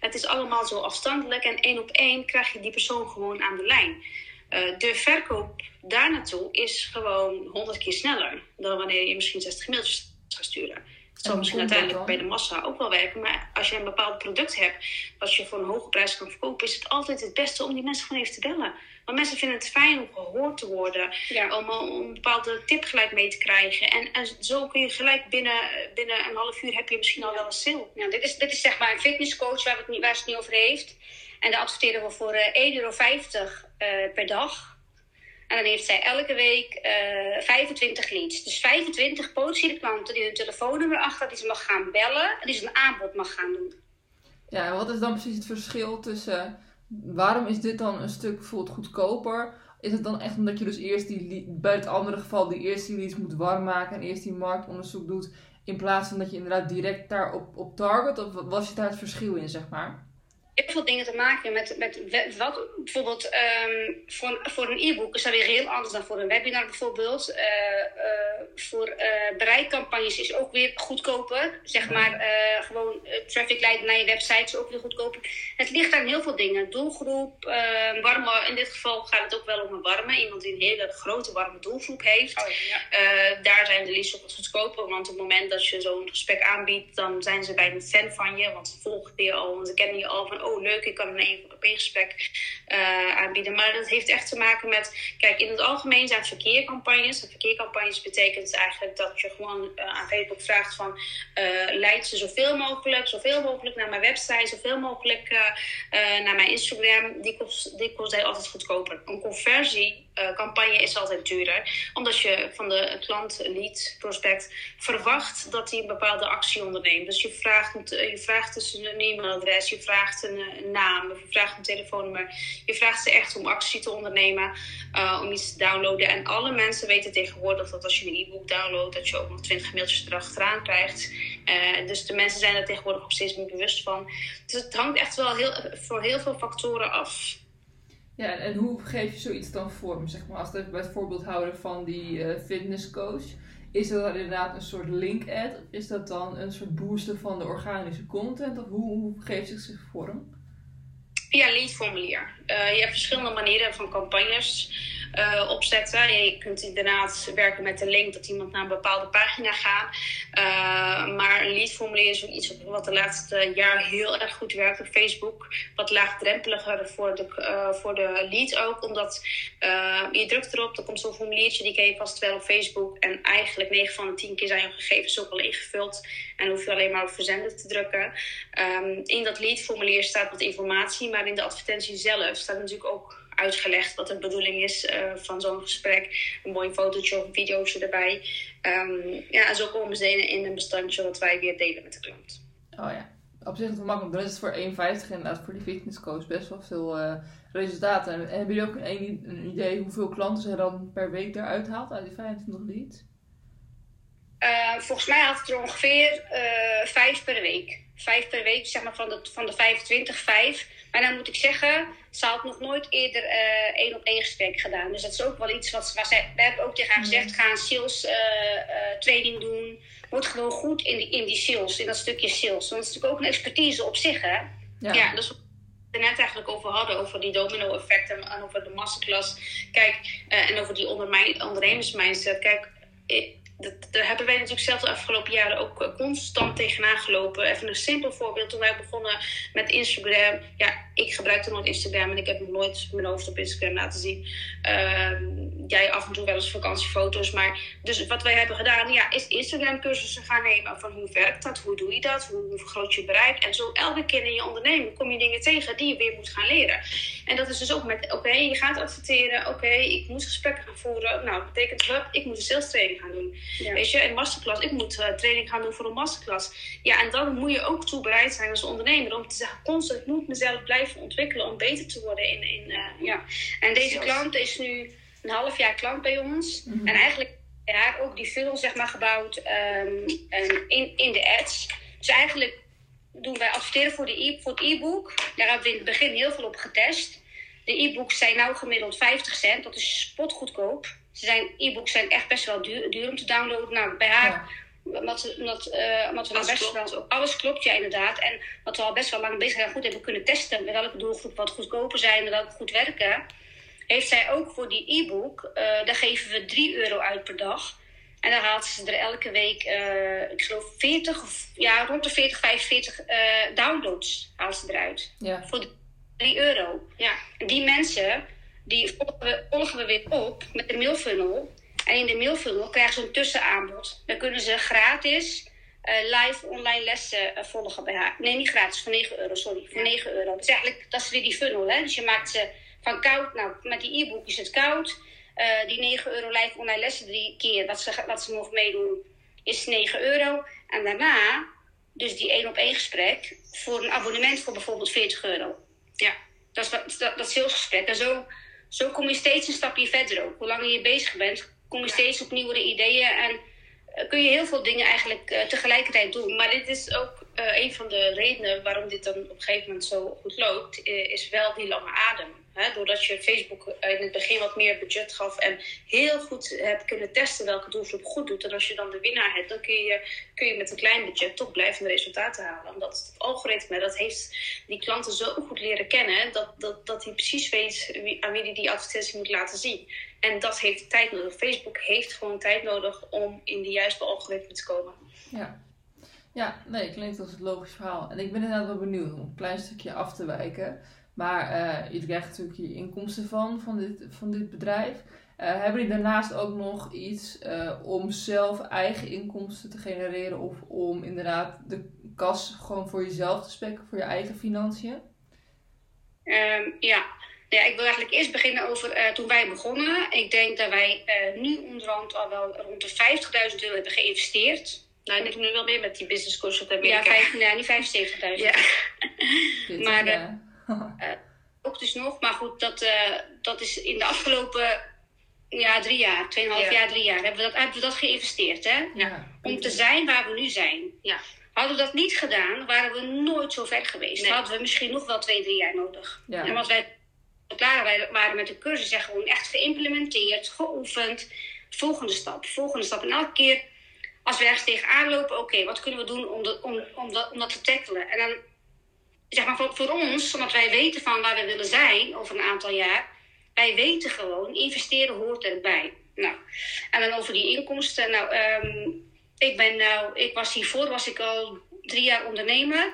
B: het is allemaal zo afstandelijk. En één op één krijg je die persoon gewoon aan de lijn. Uh, de verkoop daar naartoe is gewoon honderd keer sneller dan wanneer je misschien 60 mailtjes gaat sturen. Het zal misschien uiteindelijk bij de massa ook wel werken, maar als je een bepaald product hebt wat je voor een hoge prijs kan verkopen, is het altijd het beste om die mensen gewoon even te bellen. Want mensen vinden het fijn om gehoord te worden, om, om, een bepaalde tip gelijk mee te krijgen. En, en zo kun je gelijk binnen, binnen een half uur heb je misschien al wel een sale.
C: Ja, dit, is, dit is zeg maar een fitnesscoach waar, het niet, waar het niet over heeft. En daar adverteren we voor uh, eh, 1,50 euro uh, per dag. En dan heeft zij elke week uh, eh, 25 leads. Dus 25 potentiële klanten die hun telefoonnummer achter, die ze mag gaan bellen en die ze een aanbod mag gaan doen.
A: Ja, en wat is dan precies het verschil tussen waarom is dit dan een stuk bijvoorbeeld goedkoper? Is het dan echt omdat je dus eerst die bij het andere geval die eerst die leads moet warm maken en eerst die marktonderzoek doet, in plaats van dat je inderdaad direct daar op, op target? Of was je daar het verschil in, zeg maar?
C: Heel veel dingen te maken met, met wat bijvoorbeeld um, voor, voor een e-book is dat weer heel anders dan voor een webinar bijvoorbeeld. Uh, uh, voor uh, bereikcampagnes is ook weer goedkoper. Zeg maar gewoon traffic leiden naar je website is ook weer goedkoper. Het ligt aan heel veel dingen. Doelgroep.
B: Ehm, warme, in dit geval gaat het ook wel om een warme. Iemand die een hele grote warme doelgroep heeft. Oh, ja. daar zijn de leads ook wat goedkoper. Want op het moment dat je zo'n gesprek aanbiedt, dan zijn ze bij een fan van je. Want ze volgen je al, want ze kennen je al van oh leuk, ik kan een op één gesprek uh, aanbieden. Maar dat heeft echt te maken met, kijk, in het algemeen zijn verkeercampagnes. En verkeercampagnes betekent eigenlijk dat je gewoon uh, aan Facebook vraagt van, uh, leid ze zoveel mogelijk, zoveel mogelijk naar mijn website, zoveel mogelijk naar mijn Instagram. Die kost, die kost altijd goedkoper. Een conversiecampagne is altijd duurder, omdat je van de klant, lead, prospect, verwacht dat hij een bepaalde actie onderneemt. Dus je vraagt, je vraagt dus een e-mailadres, je vraagt een, een naam, je vraagt een telefoonnummer. Je vraagt ze echt om actie te ondernemen, om iets te downloaden. En alle mensen weten tegenwoordig dat als je een e-book downloadt, dat je ook nog 20 mailtjes erachteraan krijgt. Dus de mensen zijn er tegenwoordig ook steeds meer bewust van. Dus het hangt echt wel heel, voor heel veel factoren af.
A: Ja, en hoe geef je zoiets dan vorm? Zeg maar, als we bij het voorbeeld houden van die uh, fitnesscoach. Is dat dan inderdaad een soort link-ad? Is dat dan een soort booster van de organische content? Of hoe, hoe geeft het zich vorm?
B: Via leadformulier. Uh, je hebt verschillende manieren van campagnes uh, opzetten. Je kunt inderdaad werken met de link dat iemand naar een bepaalde pagina gaat. Uh, maar een leadformulier is ook iets wat de laatste jaar heel erg goed werkt op Facebook. Wat laagdrempeliger voor de, uh, voor de lead ook. Omdat je drukt erop, er komt zo'n formuliertje, die ken je vast wel op Facebook. En eigenlijk 9 van de 10 keer zijn je gegevens ook al ingevuld. En hoef je alleen maar op verzenden te drukken. Um, in dat leadformulier staat wat informatie, maar in de advertentie zelf staat natuurlijk ook uitgelegd wat de bedoeling is uh, van zo'n gesprek. Een mooi fotootje of een videootje erbij. Um, ja, en zo komen ze in, in een bestandje wat wij weer delen met de klant.
A: Oh ja, op zich is het makkelijk. Dan is het voor 1,50 inderdaad voor die fitnesscoach best wel veel uh, resultaten. En hebben jullie ook een, een, idee hoeveel klanten ze dan per week eruit haalt uit die 25 leads?
C: Uh, volgens mij haalt het er ongeveer vijf per week. Vijf per week, zeg maar van de, van de 25, vijf. Maar dan moet ik zeggen, ze had nog nooit eerder uh, één op één gesprek gedaan. Dus dat is ook wel iets wat, waar zij, we hebben ook tegen haar gezegd: ga een sales uh, uh, training doen. Word gewoon goed in die, in die sales, in dat stukje sales. Want het is natuurlijk ook een expertise op zich, hè?
B: Ja, ja dat is het net eigenlijk over hadden, over die domino-effect en, over de masterclass. Kijk, uh, en over die ondernemersmindset. Kijk, dat, daar hebben wij natuurlijk zelf de afgelopen jaren ook eh, constant tegenaan gelopen. Even een simpel voorbeeld. Toen wij begonnen met Instagram. Ja, ik gebruikte nooit Instagram en ik heb nog nooit mijn hoofd op Instagram laten zien. Uh, jij af en toe wel eens vakantiefoto's. Maar dus wat wij hebben gedaan, ja, is Instagram cursussen gaan nemen. Van hoe werkt dat? Hoe doe je dat? Hoe, vergroot je bereik? En zo elke keer in je onderneming kom je dingen tegen die je weer moet gaan leren. En dat is dus ook met, oké, je gaat adverteren. Oké, ik moet gesprekken gaan voeren. Nou, dat betekent wat? Ik moet een sales training gaan doen. Weet je, een masterclass. Ik moet uh, training gaan doen voor een masterclass. Ja, en dan moet je ook toe bereid zijn als ondernemer om te zeggen, constant, ik moet mezelf blijven ontwikkelen om beter te worden in, in uh, ja.
C: En deze klant is nu een half jaar klant bij ons. Mhm. En eigenlijk ja, ook die funnel zeg maar gebouwd um, in, in de ads. Dus eigenlijk doen wij adverteren voor, de e voor het e-book. Daar hebben we in het begin heel veel op getest. De e-books zijn nou gemiddeld 50 cent. Dat is spotgoedkoop. Ze zijn, e-books zijn echt best wel duur, duur om te downloaden. Nou, bij haar... Ja. Omdat, omdat, uh, omdat we alles best klopt. wel, alles klopt, ja, inderdaad. En wat we al best wel lang bezig zijn, goed hebben kunnen testen. Met welke doelgroep wat goedkoper zijn en welke goed werken heeft zij ook voor die e-book, uh, daar geven we 3 euro uit per dag. En dan haalt ze er elke week, uh, ik geloof 40 of ja, rond de 40, 45 uh, downloads haalt ze eruit. Ja. Voor 3 euro. Ja. En die mensen, die volgen we, volgen we weer op met de mailfunnel. En in de mailfunnel krijgen ze een tussenaanbod. Dan kunnen ze gratis uh, live online lessen uh, volgen bij haar. Nee, niet gratis, voor 9 euro, sorry. Voor ja. 9 euro. Dus eigenlijk, dat is weer die funnel. Hè? Dus je maakt ze van koud, nou, met die e-book is het koud. Uh, die 9 euro live online lessen drie keer wat ze, wat ze mogen meedoen, is 9 euro. En daarna, dus die één op één gesprek, voor een abonnement voor bijvoorbeeld 40 euro. Ja, dat is dat, dat, dat salesgesprek. En zo, zo kom je steeds een stapje verder ook. Hoe langer je bezig bent, kom je steeds op nieuwere ideeën en uh, kun je heel veel dingen eigenlijk uh, tegelijkertijd doen.
B: Maar dit is ook een van de redenen waarom dit dan op een gegeven moment zo goed loopt, is wel die lange adem. Doordat je Facebook in het begin wat meer budget gaf en heel goed hebt kunnen testen welke doelgroep goed doet. En als je dan de winnaar hebt, dan kun je, kun je met een klein budget toch blijvende resultaten halen. Omdat het algoritme, dat heeft die klanten zo goed leren kennen, dat, dat, dat hij precies weet aan wie hij die advertentie moet laten zien. En dat heeft tijd nodig. Facebook heeft gewoon tijd nodig om in de juiste algoritme te komen.
A: Ja. Ja, nee, klinkt als het logisch verhaal. En ik ben inderdaad wel benieuwd om een klein stukje af te wijken. Maar uh, je krijgt natuurlijk je inkomsten van, van dit, van dit bedrijf. Uh, hebben jullie daarnaast ook nog iets uh, om zelf eigen inkomsten te genereren of om inderdaad de kas gewoon voor jezelf te spekken, voor je eigen financiën?
C: Um, ja. ja, ik wil eigenlijk eerst beginnen over toen wij begonnen. Ik denk dat wij nu onderhand al wel rond de 50.000 euro hebben geïnvesteerd.
B: Nou, ik denk nu wel meer met die business course uit Amerika.
C: Ja, vijf, [LAUGHS] nee, niet 75.000. Ja. [LAUGHS] maar [LAUGHS] ook dus nog, maar goed, dat, uh, dat is in de afgelopen ja, drie jaar, tweeënhalf ja. jaar, drie jaar, hebben we dat, hebben we dat geïnvesteerd. Hè? Ja. Om te zijn waar we nu zijn. Ja. Hadden we dat niet gedaan, waren we nooit zo ver geweest. Nee. Hadden we misschien nog wel twee, drie jaar nodig. Ja. En wat wij klaar waren met de cursus, zijn gewoon echt geïmplementeerd, geoefend. Volgende stap, volgende stap. En elke keer als we ergens tegenaan lopen, oké, wat kunnen we doen om, de, om, om, dat, om dat te tackelen? En dan zeg maar voor, ons, omdat wij weten van waar we willen zijn over een aantal jaar, wij weten gewoon, investeren hoort erbij. Nou, en dan over die inkomsten. Nou, um, ik ben nou, ik was hiervoor was ik al drie jaar ondernemer.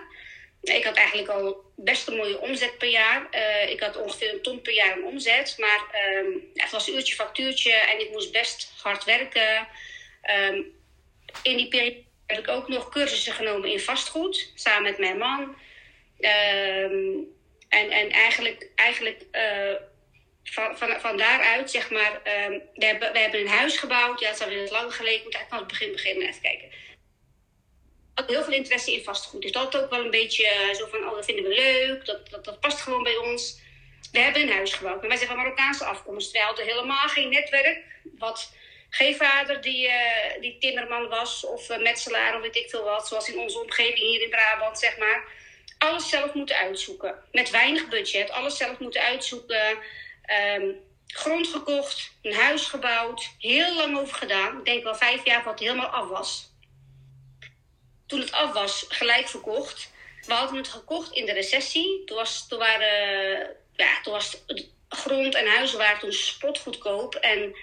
C: Ik had eigenlijk al best een mooie omzet per jaar. Uh, ik had ongeveer een ton per jaar een omzet. Maar um, het was uurtje factuurtje en ik moest best hard werken. Um, in die periode heb ik ook nog cursussen genomen in vastgoed, samen met mijn man. Um, en, en eigenlijk, eigenlijk uh, van, van, van daaruit, zeg maar, um, we, hebben, we hebben een huis gebouwd. Ja, het is alweer lang geleden. Ik moet eigenlijk van het begin beginnen. Even kijken. Heel veel interesse in vastgoed. Dus dat ook wel een beetje uh, zo van, oh, dat vinden we leuk. Dat, dat, dat past gewoon bij ons. We hebben een huis gebouwd. En wij zijn van Marokkaanse afkomst. Wij hadden helemaal geen netwerk. Wat geen vader die, uh, die timmerman was of uh, metselaar of weet ik veel wat. Zoals in onze omgeving hier in Brabant, zeg maar alles zelf moeten uitzoeken. Met weinig budget, alles zelf moeten uitzoeken. Um, grond gekocht, een huis gebouwd, heel lang over gedaan. Ik denk wel vijf jaar wat het helemaal af was. Toen het af was, gelijk verkocht. we hadden het gekocht in de recessie. Toen was, toen waren, ja, toen was grond en huizen waren toen spotgoedkoop. En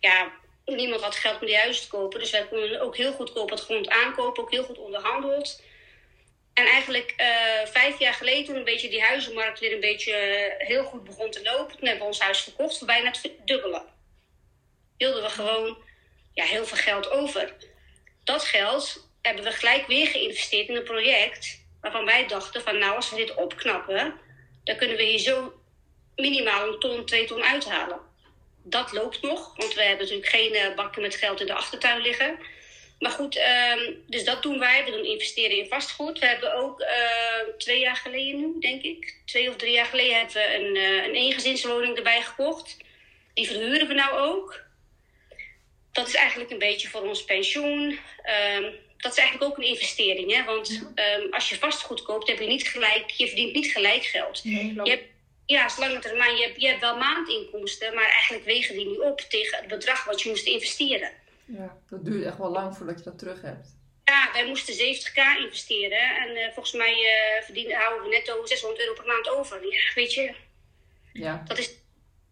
C: ja, niemand had geld om die huizen te kopen. Dus wij konden ook heel goedkoop het grond aankopen, ook heel goed onderhandeld. En eigenlijk uh, vijf jaar geleden, toen een beetje die huizenmarkt weer een beetje heel goed begon te lopen, toen hebben we ons huis verkocht voor bijna het dubbele. Wilden we gewoon ja, heel veel geld over. Dat geld hebben we gelijk weer geïnvesteerd in een project waarvan wij dachten van nou, als we dit opknappen, dan kunnen we hier zo minimaal een ton, twee ton uithalen. Dat loopt nog, want we hebben natuurlijk geen uh, bakken met geld in de achtertuin liggen. Maar goed, um, dus dat doen wij. We doen investeren in vastgoed. We hebben ook uh, twee jaar geleden nu, denk ik, twee of drie jaar geleden, hebben we een, uh, een eengezinswoning erbij gekocht. Die verhuren we nou ook. Dat is eigenlijk een beetje voor ons pensioen. Um, dat is eigenlijk ook een investering. Hè? Want ja. um, als je vastgoed koopt, heb je niet gelijk, je verdient niet gelijk geld.
A: Nee,
C: je hebt, ja, is lange termijn. Je hebt, je hebt wel maandinkomsten, maar eigenlijk wegen die niet op tegen het bedrag wat je moest investeren.
A: Ja, dat duurt echt wel lang voordat je dat terug hebt.
C: Ja, wij moesten 70k investeren. En uh, volgens mij uh, verdienen, houden we netto 600 euro per maand over. Ja, weet je.
A: Ja.
C: Dat is,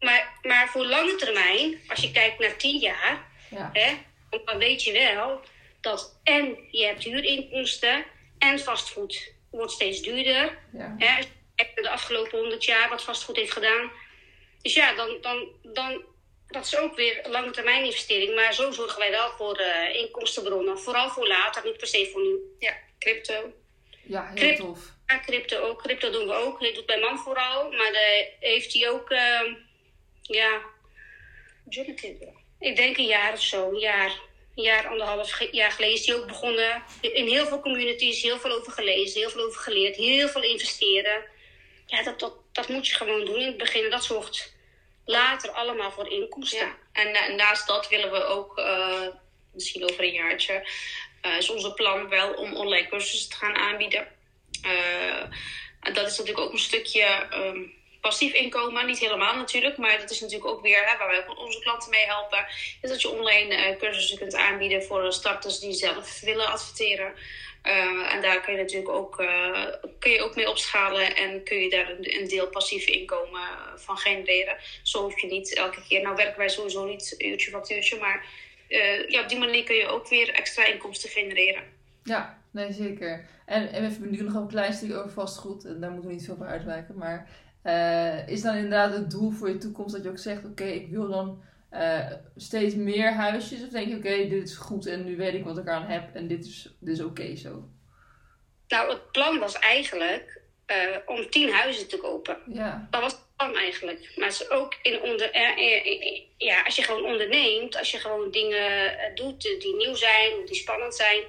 C: maar, maar voor lange termijn, als je kijkt naar 10 jaar,
A: ja.
C: hè, dan weet je wel dat en je hebt huurinkomsten en vastgoed wordt steeds duurder.
A: Ja.
C: Hè, als je kijkt naar de afgelopen 100 jaar wat vastgoed heeft gedaan. Dus ja, dan, dan, dan dat is ook weer een lange termijn investering. Maar zo zorgen wij wel voor uh, inkomstenbronnen. Vooral voor later, niet per se voor nu. Ja, crypto.
A: Ja, heel
C: Crypto.
A: tof.
C: Ja, crypto ook. Crypto doen we ook. Dat doet mijn man vooral. Maar de, heeft hij ook, uh, ja... Ik denk een jaar of zo. Een jaar, een jaar, anderhalf jaar geleden is hij ook begonnen. In heel veel communities, heel veel over gelezen, heel veel over geleerd. Heel veel investeren. Ja, dat, dat, dat moet je gewoon doen in het begin. Dat zorgt later allemaal voor inkomsten.
B: En na, naast dat willen we ook, uh, misschien over een jaartje, uh, is onze plan wel om online cursussen te gaan aanbieden. Uh, en dat is natuurlijk ook een stukje um, passief inkomen. Niet helemaal natuurlijk, maar dat is natuurlijk ook weer hè, waar wij onze klanten mee helpen. Is dat je online cursussen kunt aanbieden voor starters die zelf willen adverteren. Uh, en daar kun je natuurlijk ook, uh, kun je ook mee opschalen en kun je daar een, deel passief inkomen van genereren. Zo hoef je niet elke keer, nou werken wij sowieso niet uurtje factuurtje, maar uh, ja, op die manier kun je ook weer extra inkomsten genereren.
A: Ja, nee zeker. En, en we hebben nu nog een klein stukje over vastgoed, en daar moeten we niet veel voor uitwijken, maar is dan inderdaad het doel voor je toekomst dat je ook zegt, oké, ik wil dan uh, steeds meer huisjes? Of denk je, oké, okay, dit is goed en nu weet ik wat ik aan heb en dit is, dit is oké okay zo?
C: Nou, het plan was eigenlijk uh, om tien huizen te kopen.
A: Ja.
C: Dat was het plan eigenlijk. Maar het is ook in onder, uh, ja, als je gewoon onderneemt, als je gewoon dingen doet die nieuw zijn, die spannend zijn.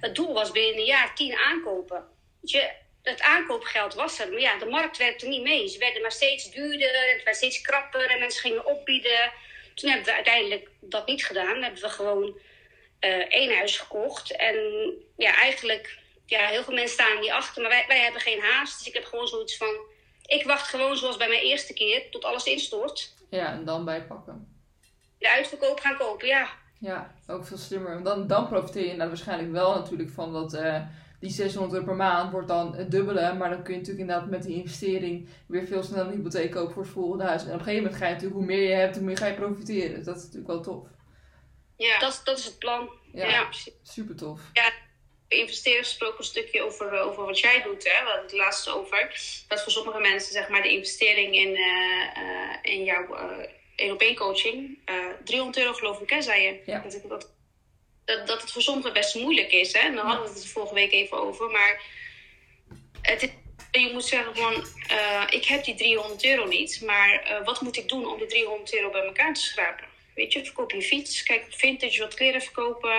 C: Het doel was binnen een jaar tien aankopen. Je, het aankoopgeld was er, maar ja, de markt werkte niet mee. Ze werden maar steeds duurder, het werd steeds krapper en mensen gingen opbieden. Toen hebben we uiteindelijk dat niet gedaan. Hebben we gewoon uh, één huis gekocht. En ja, eigenlijk, ja, heel veel mensen staan niet achter. Maar wij, wij hebben geen haast. Dus ik heb gewoon zoiets van... Ik wacht gewoon zoals bij mijn eerste keer, tot alles instort.
A: Ja, en dan bijpakken.
C: De uitverkoop gaan kopen, ja.
A: Ja, ook veel slimmer. Dan, dan profiteer je nou waarschijnlijk wel natuurlijk van dat... Uh, die 600 euro per maand wordt dan het dubbele. Maar dan kun je natuurlijk inderdaad met die investering weer veel sneller een hypotheek kopen voor het volgende huis. En op een gegeven moment ga je natuurlijk, hoe meer je hebt, hoe meer ga je profiteren. Dus dat is natuurlijk wel tof.
C: Ja, dat, dat is het plan.
A: Ja,
C: ja.
A: super tof.
B: Ja, investeren gesproken een stukje over, over wat jij doet, hè? We het laatste over. Dat voor sommige mensen, zeg maar, de investering in, uh, uh, in jouw één op één coaching, 300 euro geloof ik, hè, zei je?
A: Ja.
B: Dat ik dat dat, dat het voor sommigen best moeilijk is. Hè? Daar hadden we het vorige week even over. Maar het is, je moet zeggen van, uh, ik heb die 300 euro niet. Maar uh, wat moet ik doen om die 300 euro bij elkaar te schrapen? Weet je, verkoop je fiets, kijk op vintage, wat kleren verkopen.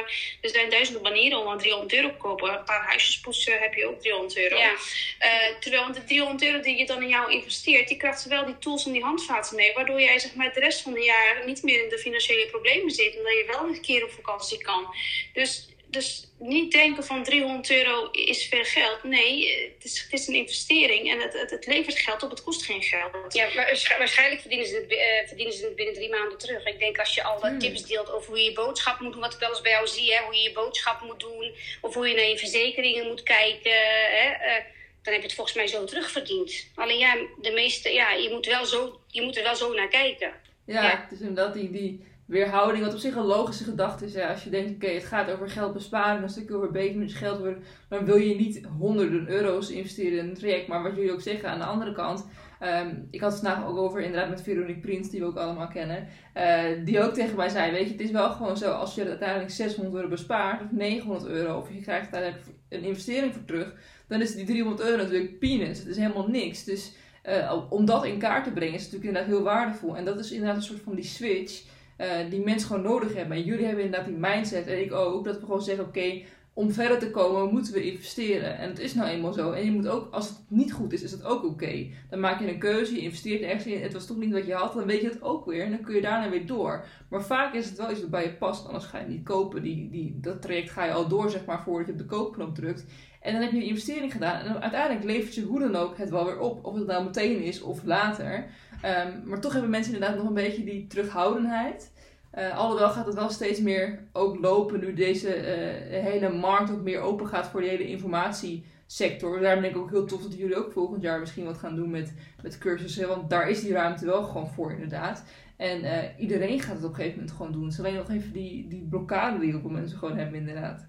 B: Er zijn duizenden manieren om aan 300 euro te kopen. Een paar huisjes poetsen heb je ook 300 euro.
C: Ja.
B: Uh, terwijl de 300 euro die je dan in jou investeert, die krijgt wel die tools en die handvaten mee. Waardoor jij zeg maar, de rest van het jaar niet meer in de financiële problemen zit. En dat je wel een keer op vakantie kan. Dus, dus niet denken van 300 euro is veel geld. Nee, het is, het is een investering en het, het, het, levert geld op, het kost geen geld.
C: Ja, maar waarschijnlijk verdienen ze, het, uh, verdienen ze het binnen drie maanden terug. Ik denk als je al wat tips deelt over hoe je je boodschap moet doen, wat ik wel eens bij jou zie, hè, hoe je je boodschap moet doen, of hoe je naar je verzekeringen moet kijken. Hè, uh, dan heb je het volgens mij zo terugverdiend. Alleen ja, de meeste, ja, je moet, wel zo, je moet er wel zo naar kijken.
A: Ja,
C: Ja.
A: het is inderdaad die, die weerhouding, wat op zich een logische gedachte is. Als je denkt, oké, het gaat over geld besparen, een stukje over beter met je geld worden, dan wil je niet honderden euro's investeren in een traject. Maar wat jullie ook zeggen, aan de andere kant, ehm, ik had het vandaag ook over inderdaad met Veronique Prins, die we ook allemaal kennen, eh, die ook tegen mij zei, weet je, het is wel gewoon zo, als je uiteindelijk 600 euro bespaart, of 900 euro, of je krijgt uiteindelijk een investering voor terug, dan is die 300 euro natuurlijk peanuts. Het is helemaal niks. Dus eh, om dat in kaart te brengen is natuurlijk inderdaad heel waardevol. En dat is inderdaad een soort van die switch eh, die mensen gewoon nodig hebben. En jullie hebben inderdaad die mindset, en ik ook, dat we gewoon zeggen, oké, om verder te komen moeten we investeren. En het is nou eenmaal zo. En je moet ook, als het niet goed is, is dat ook oké. Dan maak je een keuze, je investeert ergens in, het was toch niet wat je had, dan weet je het ook weer. En dan kun je daarna weer door. Maar vaak is het wel iets wat bij je past, anders ga je niet kopen. Die, die, dat traject ga je al door, zeg maar, voordat je op de koopknop drukt. En dan heb je een investering gedaan. En uiteindelijk levert je hoe dan ook het wel weer op. Of het nou meteen is of later. Ehm, maar toch hebben mensen inderdaad nog een beetje die terughoudendheid. Eh alhoewel gaat het wel steeds meer ook lopen nu deze eh, hele markt ook meer open gaat voor de hele informatiesector. Daarom denk ik ook heel tof dat jullie ook volgend jaar misschien wat gaan doen met, met cursussen. Want daar is die ruimte wel gewoon voor inderdaad. En eh, iedereen gaat het op een gegeven moment gewoon doen. Het is alleen nog even die, die blokkade die heel veel mensen gewoon hebben inderdaad.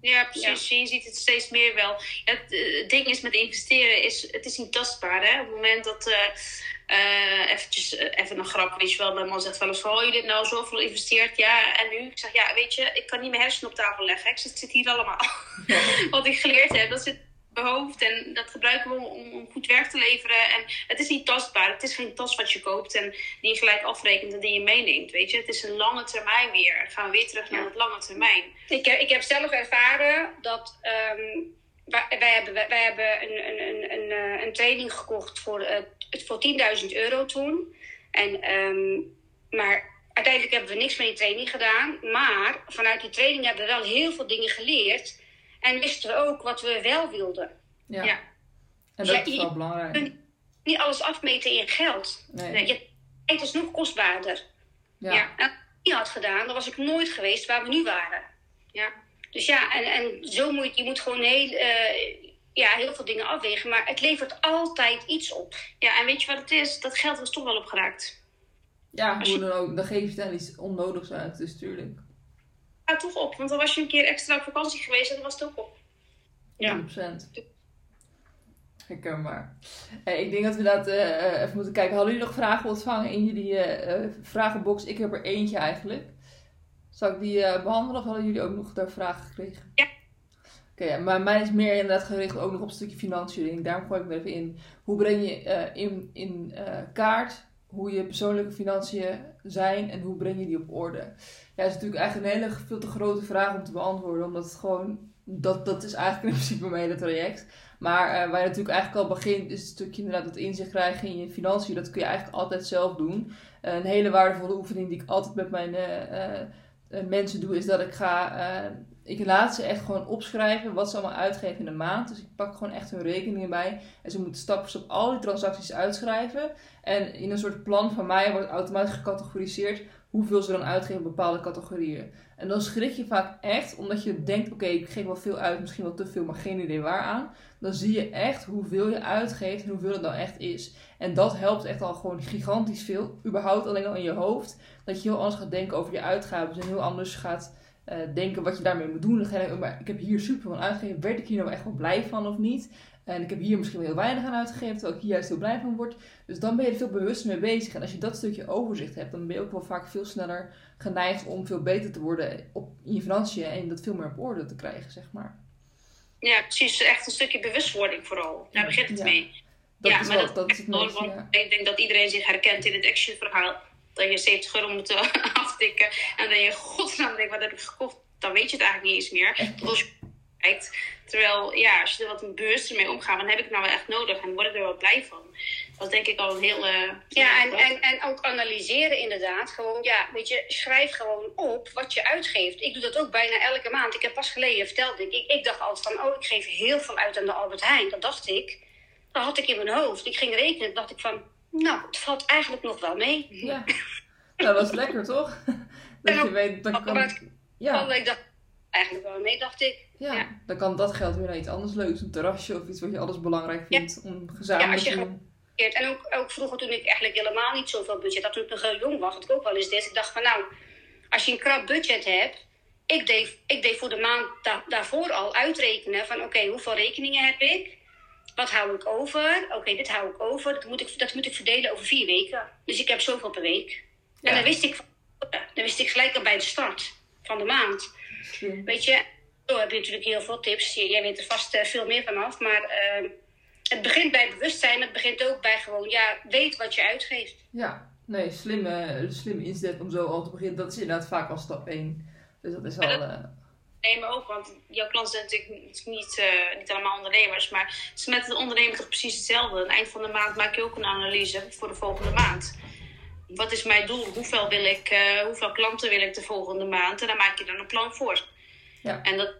B: Ja, precies. Je ziet het steeds meer wel. Het, ding is met investeren, is, het is niet tastbaar. Hè? Op het moment dat, eh, eventjes, eh, even een grap, weet je wel, mijn man zegt wel eens van, oh, jullie hebben nou zoveel geïnvesteerd, ja, en nu? Ik zeg, ja, weet je, ik kan niet mijn hersenen op tafel leggen. Ik zeg, het zit hier allemaal. [LAUGHS] Wat ik geleerd heb, dat zit in mijn hoofd en dat gebruiken we om, om goed werk te leveren. En het is niet tastbaar. Het is geen tas wat je koopt en die je gelijk afrekent en die je meeneemt, weet je. Het is een lange termijn weer. Dan gaan we weer terug naar het lange termijn.
C: Ik heb, ik heb zelf ervaren dat ehm, wij, wij hebben, wij hebben een, een, een, een, eh, een training gekocht voor, het voor 10.000 euro toen. En, ehm, maar uiteindelijk hebben we niks met die training gedaan. Maar vanuit die training hebben we wel heel veel dingen geleerd. En wisten we ook wat we wel wilden.
A: Ja.
B: Ja.
A: En
C: Ja,
A: dat is
C: je-
A: wel belangrijk.
C: Niet alles afmeten in geld.
A: Nee.
B: Nee.
C: Je tijd is nog kostbaarder.
A: Ja.
C: Ja. En als ik niet had gedaan, dan was ik nooit geweest waar we nu waren.
B: Ja.
C: Dus ja, en, en zo moet je moet gewoon heel, eh, ja, heel veel dingen afwegen. Maar het levert altijd iets op.
B: Ja, en weet je wat het is? Dat geld was toch wel opgeraakt.
A: Ja, hoe dan ook. Dan geef je dan iets onnodigs uit, dus tuurlijk.
B: Gaat toch op, want dan was je een keer extra op vakantie geweest en dan was het ook op. Ja.
A: 100%. Herkenbaar. Eh, ik denk dat we dat eh, eh, even moeten kijken. Hadden jullie nog vragen ontvangen in jullie eh, vragenbox? Ik heb er eentje eigenlijk. Zal ik die eh, behandelen of hadden jullie ook nog daar vragen gekregen?
B: Ja.
A: Ja, maar mijn is meer inderdaad gericht ook nog op een stukje financiën. Daarom gooi ik er even in. Hoe breng je eh, in, in eh, kaart hoe je persoonlijke financiën zijn en hoe breng je die op orde? Ja, dat is natuurlijk eigenlijk een hele veel te grote vraag om te beantwoorden. Omdat het gewoon, dat, dat is eigenlijk in [LAUGHS] principe mijn hele traject. Maar eh, waar je natuurlijk eigenlijk al begint, is het stukje inderdaad dat inzicht krijgen in je financiën. Dat kun je eigenlijk altijd zelf doen. Een hele waardevolle oefening die ik altijd met mijn mensen doe, is dat ik ga. eh, ik laat ze echt gewoon opschrijven wat ze allemaal uitgeven in de maand. Dus ik pak gewoon echt hun rekeningen bij. En ze moeten stap voor stap al die transacties uitschrijven. En in een soort plan van mij wordt automatisch gecategoriseerd hoeveel ze dan uitgeven bepaalde categorieën. En dan schrik je vaak echt, omdat je denkt: oké, ik geef wel veel uit, misschien wel te veel, maar geen idee waaraan. Dan zie je echt hoeveel je uitgeeft en hoeveel het dan echt is. En dat helpt echt al gewoon gigantisch veel. Überhaupt alleen al in je hoofd. Dat je heel anders gaat denken over je uitgaven. En heel anders gaat eh, denken wat je daarmee moet doen. Dan ga je denken, maar ik heb hier super van uitgegeven. Werd ik hier nou echt wel blij van of niet? En ik heb hier misschien wel heel weinig aan uitgegeven, terwijl ik hier juist heel blij van word. Dus dan ben je er veel bewuster mee bezig. En als je dat stukje overzicht hebt, dan ben je ook wel vaak veel sneller geneigd om veel beter te worden op, in je financiën en dat veel meer op orde te krijgen, zeg maar.
B: Ja, precies. Echt een stukje bewustwording vooral. Daar begint het
A: Ja.
B: mee.
A: Dat
B: ja,
A: is
B: maar
A: wel,
B: dat,
A: dat is het
B: nodig,
A: meeste,
B: want
A: ja.
B: ik denk dat iedereen zich herkent in het action-verhaal. Dat je 70 euro moet eh, [LAUGHS] aftikken. En dan je godsnaam denkt, wat heb ik gekocht? Dan weet je het eigenlijk niet eens meer. Als je. Terwijl, ja, als je er wat bewuster mee omgaat, dan heb ik het nou wel echt nodig. En word ik er wel blij van. Dat is denk ik al een heel... eh,
C: Ja, en, en, en ook analyseren inderdaad. Gewoon, ja, weet je, schrijf gewoon op wat je uitgeeft. Ik doe dat ook bijna elke maand. Ik heb pas geleden verteld, ik, ik, ik dacht altijd van, oh, ik geef heel veel uit aan de Albert Heijn. Dat dacht ik. Dat had ik in mijn hoofd. Ik ging rekenen, dacht ik van, nou, het valt eigenlijk nog wel mee.
A: Ja. Nou, dat is lekker toch? [LAUGHS] Dat je weet, dat kan...
C: het
A: Ja,
C: Ik dacht, eigenlijk wel mee, dacht ik.
A: Ja,
B: Ja.
A: dan kan dat geld weer naar iets anders leuks. Een terrasje of iets wat je alles belangrijk vindt om gezamenlijk
C: als je
A: te
C: gaat-
A: doen.
C: En ook, ook vroeger toen ik eigenlijk helemaal niet zoveel budget had, toen ik nog heel jong was, had ik ook wel eens dit. Ik dacht van nou, als je een krap budget hebt, ik deed, ik deed voor de maand da- daarvoor al uitrekenen van oké, hoeveel rekeningen heb ik? Wat hou ik over? Oké, dit hou ik over. Dat moet ik, dat moet ik verdelen over vier weken. Dus ik heb zoveel per week.
A: Ja.
C: En dan wist, ik, dan wist ik gelijk al bij de start van de maand. Weet je, zo heb je natuurlijk heel veel tips. Jij weet er vast eh, veel meer vanaf. Maar eh, het begint bij bewustzijn. Het begint ook bij gewoon, ja, weet wat je uitgeeft.
A: Ja, nee, slimme, slimme inzet om zo al te beginnen. Dat is inderdaad vaak al stap 1. Dus dat is al... Eh,
B: Nee, maar ook, want jouw klanten zijn natuurlijk niet, eh, niet allemaal ondernemers. Maar het is met het ondernemen toch precies hetzelfde. Aan het eind van de maand maak je ook een analyse voor de volgende maand. Wat is mijn doel? Hoeveel, wil ik, hoeveel klanten wil ik de volgende maand? En daar maak je dan een plan voor.
A: Ja.
B: En dat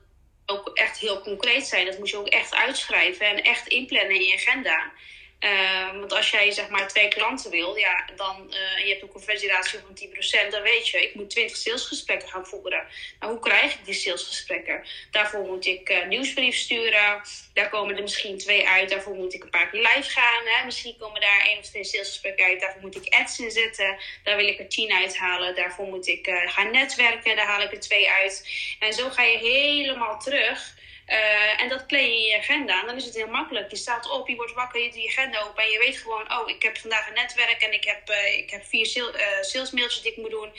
B: ook echt heel concreet zijn. Dat moet je ook echt uitschrijven en echt inplannen in je agenda. Eh, want als jij zeg maar twee klanten wil, ja, dan, eh, en je hebt een conversieratio van 10%, dan weet je, ik moet 20 salesgesprekken gaan voeren. Nou, hoe krijg ik die salesgesprekken? Daarvoor moet ik eh nieuwsbrief sturen. Daar komen er misschien twee uit. Daarvoor moet ik een paar keer live gaan. Hè? Misschien komen daar één of twee salesgesprekken uit. Daarvoor moet ik ads inzetten. Daar wil ik er tien uithalen. Daarvoor moet ik eh, gaan netwerken. Daar haal ik er twee uit. En zo ga je helemaal terug. Eh, en dat plan je in je agenda. En dan is het heel makkelijk. Je staat op, je wordt wakker, je doet je agenda open. En je weet gewoon, oh, ik heb vandaag een netwerk. En ik heb, eh, ik heb vier sale, eh, salesmailtjes die ik moet doen.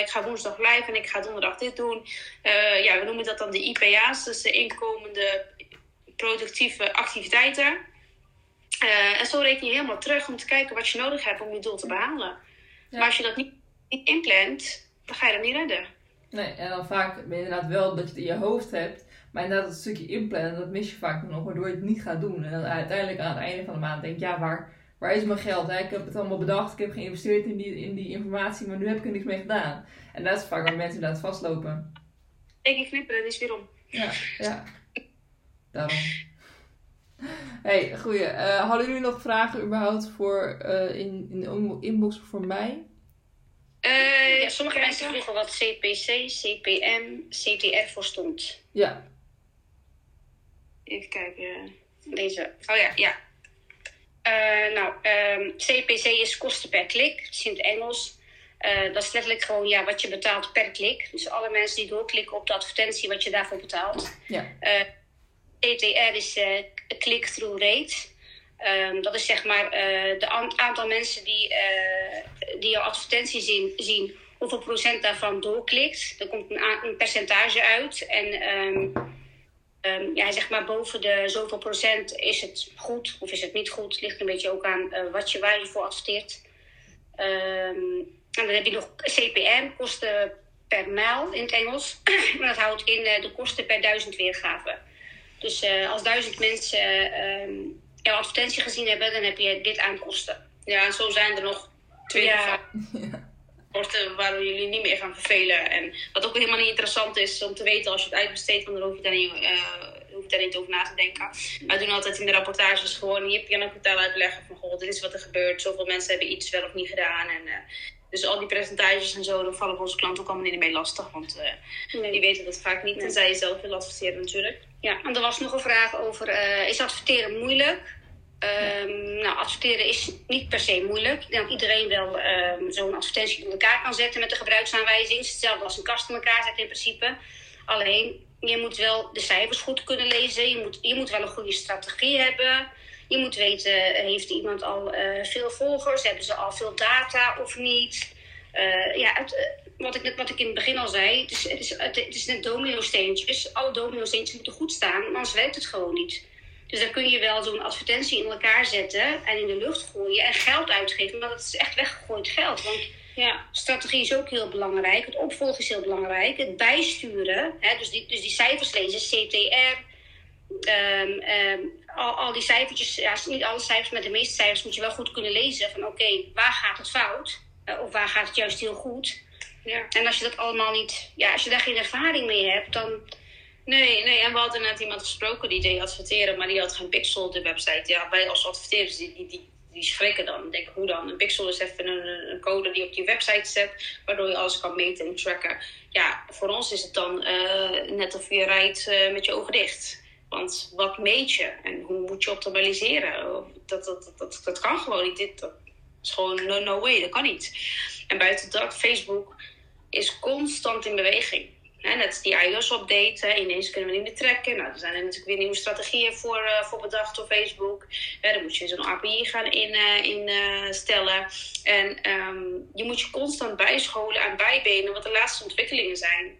B: Ik ga woensdag live en ik ga donderdag dit doen. Ja, we noemen dat dan de IPA's. Dus de inkomende productieve activiteiten. En zo reken je helemaal terug om te kijken wat je nodig hebt om je doel te behalen.
A: Ja.
B: Maar als je dat niet, niet inplant, dan ga je dat niet redden.
A: Nee, en dan vaak inderdaad wel dat je het in je hoofd hebt. Maar inderdaad, dat stukje inplannen, dat mis je vaak nog, waardoor je het niet gaat doen. En dan uiteindelijk aan het einde van de maand denk je, ja, waar, waar is mijn geld? Hè? Ik heb het allemaal bedacht, ik heb geïnvesteerd in die, in die informatie, maar nu heb ik er niks mee gedaan. En dat is vaak waar mensen inderdaad vastlopen.
B: Eén keer knipperen, dat is weer om.
A: Ja, ja. Daarom. Hey, goeie. Eh, hadden jullie nog vragen überhaupt voor, eh, in, in de inbox voor mij?
B: Eh,
C: Ja, sommige mensen vroegen wat CPC, CPM, CTR voor stond.
A: Ja.
B: Even kijken.
C: Deze.
B: Oh ja, ja.
C: Eh, nou, ehm, CPC is kosten per klik. Het is in het Engels. Eh, dat is letterlijk gewoon ja, wat je betaalt per klik. Dus alle mensen die doorklikken op de advertentie, wat je daarvoor betaalt.
A: Ja.
C: Eh, CTR is click-through rate. Ehm, dat is zeg maar de an- aantal mensen die, die jouw advertentie zien, zien, hoeveel procent daarvan doorklikt. Er komt een percentage uit. En ehm, ehm, ja, zeg maar boven de zoveel procent is het goed of is het niet goed. Ligt een beetje ook aan eh, wat je, waar je voor adverteert. Ehm, en dan heb je nog CPM, kosten per mijl in het Engels. [CLEARS THROAT] maar dat houdt in eh, de kosten per duizend weergaven. Dus eh, als duizend mensen ehm, jouw advertentie gezien hebben, dan heb je dit aan kosten.
B: Ja, en zo zijn er nog twee
C: Ja. [LAUGHS]
B: rapporten waar we jullie niet meer gaan vervelen. En wat ook helemaal niet interessant is om te weten als je het uitbesteedt, want dan hoef je daar niet, eh, hoef je daar niet over na te denken. Wij doen altijd in de rapportages gewoon Jip Jan Vertel uitleggen van goh, dit is wat er gebeurt. Zoveel mensen hebben iets wel of niet gedaan. En, eh, dus al die percentages en zo, dan vallen onze klanten ook allemaal niet mee lastig. Want eh, die weten dat vaak niet,
C: Nee.
B: tenzij je zelf wil adverteren natuurlijk.
C: Ja, en er was nog een vraag over, is adverteren moeilijk? Ehm, Nou, adverteren is niet per se moeilijk. Ik denk dat iedereen wel ehm, zo'n advertentie in elkaar kan zetten met de gebruiksaanwijzing. Hetzelfde als een kast in elkaar zetten in principe. Alleen, je moet wel de cijfers goed kunnen lezen. Je moet, je moet wel een goede strategie hebben. Je moet weten, heeft iemand al eh, veel volgers? Hebben ze al veel data of niet? Eh, ja, het, eh, wat, ik, wat ik in het begin al zei, het is, het is, is net domino-steentjes. Alle domino-steentjes moeten goed staan, anders werkt het gewoon niet. Dus dan kun je wel zo'n advertentie in elkaar zetten en in de lucht gooien en geld uitgeven. Maar dat is echt weggegooid geld. Want
B: Ja,
C: strategie is ook heel belangrijk. Het opvolgen is heel belangrijk. Het bijsturen, hè, dus, die, dus die cijfers lezen, CTR. ehm, ehm, al, al die cijfertjes, ja, niet alle cijfers, maar de meeste cijfers moet je wel goed kunnen lezen. Van oké, waar gaat het fout? Eh, of waar gaat het juist heel goed?
B: ja.
C: En als je dat allemaal niet, ja, als je daar geen ervaring mee hebt, dan.
B: Nee, nee, en we hadden net iemand gesproken die deed adverteren, maar die had geen pixel op de website. Ja, wij als adverteerders, die, die, die,
C: schrikken dan. Denk, hoe dan? Een pixel is even een, een, code die op je website zet, waardoor je alles kan meten en tracken. Ja, voor ons is het dan uh, net of je rijdt uh, met je ogen dicht. Want wat meet je en hoe moet je optimaliseren? Dat, dat, dat, dat, kan gewoon niet. Dat is gewoon no, no way, dat kan niet. En buiten dat, Facebook is constant in beweging. Hè, net die iOS-update, ineens kunnen we niet meer trekken. Nou, er zijn er natuurlijk weer nieuwe strategieën voor, uh, voor bedacht door Facebook. Dan moet je zo'n API gaan instellen. In, uh, en um, je moet je constant bijscholen en bijbenen wat de laatste ontwikkelingen zijn.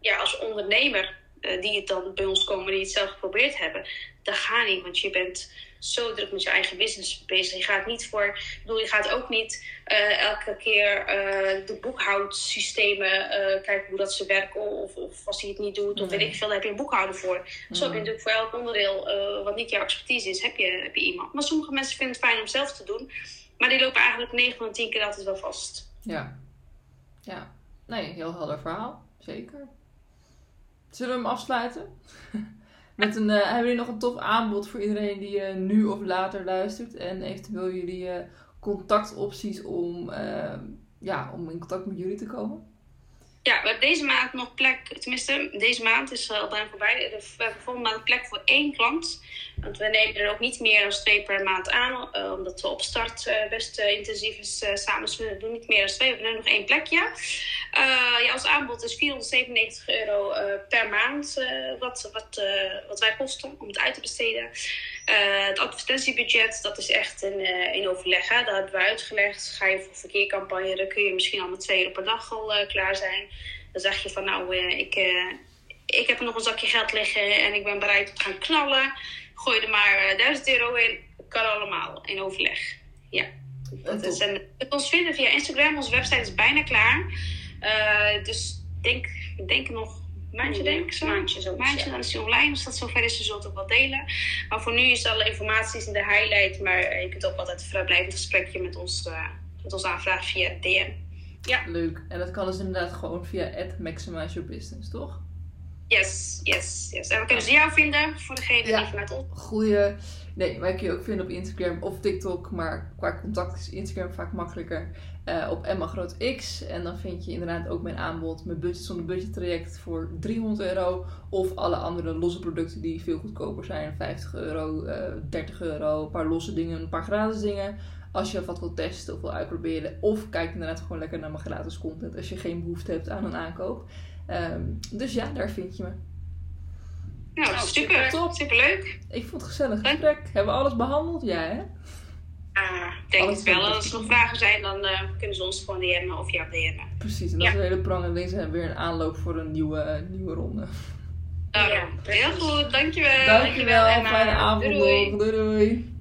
C: Ja, als ondernemer uh, die het dan bij ons komen, die het zelf geprobeerd hebben, dat gaat niet, want je bent zo druk met je eigen business bezig. Je gaat niet voor, ik bedoel, je gaat ook niet uh, elke keer uh, de boekhoudsystemen uh, kijken hoe dat ze werken. Of, of als hij het niet doet, of weet ik veel, daar heb je een boekhouder voor. Mm. Zo heb je natuurlijk voor elk onderdeel wat niet jouw expertise is, heb je, heb je iemand. Maar sommige mensen vinden het fijn om zelf te doen. Maar die lopen eigenlijk 9 van de 10 keer altijd wel vast.
A: Ja. Ja. Nee, heel helder verhaal. Zeker. Zullen we hem afsluiten? [LAUGHS] Met een, uh, hebben jullie nog een tof aanbod voor iedereen die uh, nu of later luistert? En eventueel jullie uh, contactopties om, ja, om in contact met jullie te komen?
B: Ja, we hebben deze maand nog plek, tenminste, deze maand is al bijna voorbij. We hebben volgende maand plek voor één klant. Want we nemen er ook niet meer dan twee per maand aan, uh, omdat de opstart uh, best uh, intensief is samen. Dus we doen niet meer dan twee, we hebben nog één plekje. ja, ons aanbod is 497 euro per maand, wat, wat, wat wij kosten om het uit te besteden. Het advertentiebudget, dat is echt in, in overleg. Hè? Dat hebben we uitgelegd. Ga je voor verkeercampagne, dan kun je misschien al met twee euro per dag al klaar zijn. Dan zeg je van nou, ik, ik heb nog een zakje geld liggen en ik ben bereid om te gaan knallen. Gooi er maar uh, 1000 euro in. Kan allemaal in overleg. Ja. Dat is, en het ons vinden via Instagram. Onze website is bijna klaar. Dus denk, ik denk nog maandje, denk ik zo.
C: Maandje, zo
B: maandje dan is hij online. Als dat zover is, dan zult ook wel delen. Maar voor nu is alle informatie in de highlight. Maar je kunt ook altijd een vrijblijvend gesprekje met ons, uh, met ons aanvragen via DM.
A: Ja. Leuk. En dat kan dus inderdaad gewoon via Maximize Your Business, toch?
B: Yes, yes, yes. En we kunnen ze jou vinden voor degene ja. die vanuit ons.
A: Goeie. Nee, wij kun je ook vinden op Instagram of TikTok. Maar qua contact is Instagram vaak makkelijker. Uh, op Emma Groot X. En dan vind je inderdaad ook mijn aanbod. Mijn budget zonder budget traject voor 300 euro. Of alle andere losse producten die veel goedkoper zijn. 50 euro, uh, 30 euro. Een paar losse dingen, een paar gratis dingen. Als je wat wil testen of wil uitproberen. Of kijk inderdaad gewoon lekker naar mijn gratis content. Als je geen behoefte hebt aan een aankoop. Um, dus ja, daar vind je me.
B: Nou, nou super, top. Superleuk.
A: Ik vond het gezellig gesprek. Hebben we alles behandeld? Ja, hè?
B: Ah, ik denk het wel. Als er nog vragen zijn, dan uh, kunnen ze ons gewoon DM'en of jou DM'en.
A: Precies, en dat ja. is een hele prang. En deze hebben weer een aanloop voor een nieuwe, nieuwe ronde.
B: Ja, heel goed. Dankjewel.
A: Dankjewel. Dankjewel. Fijne avond.
B: doei.
A: doei. doei.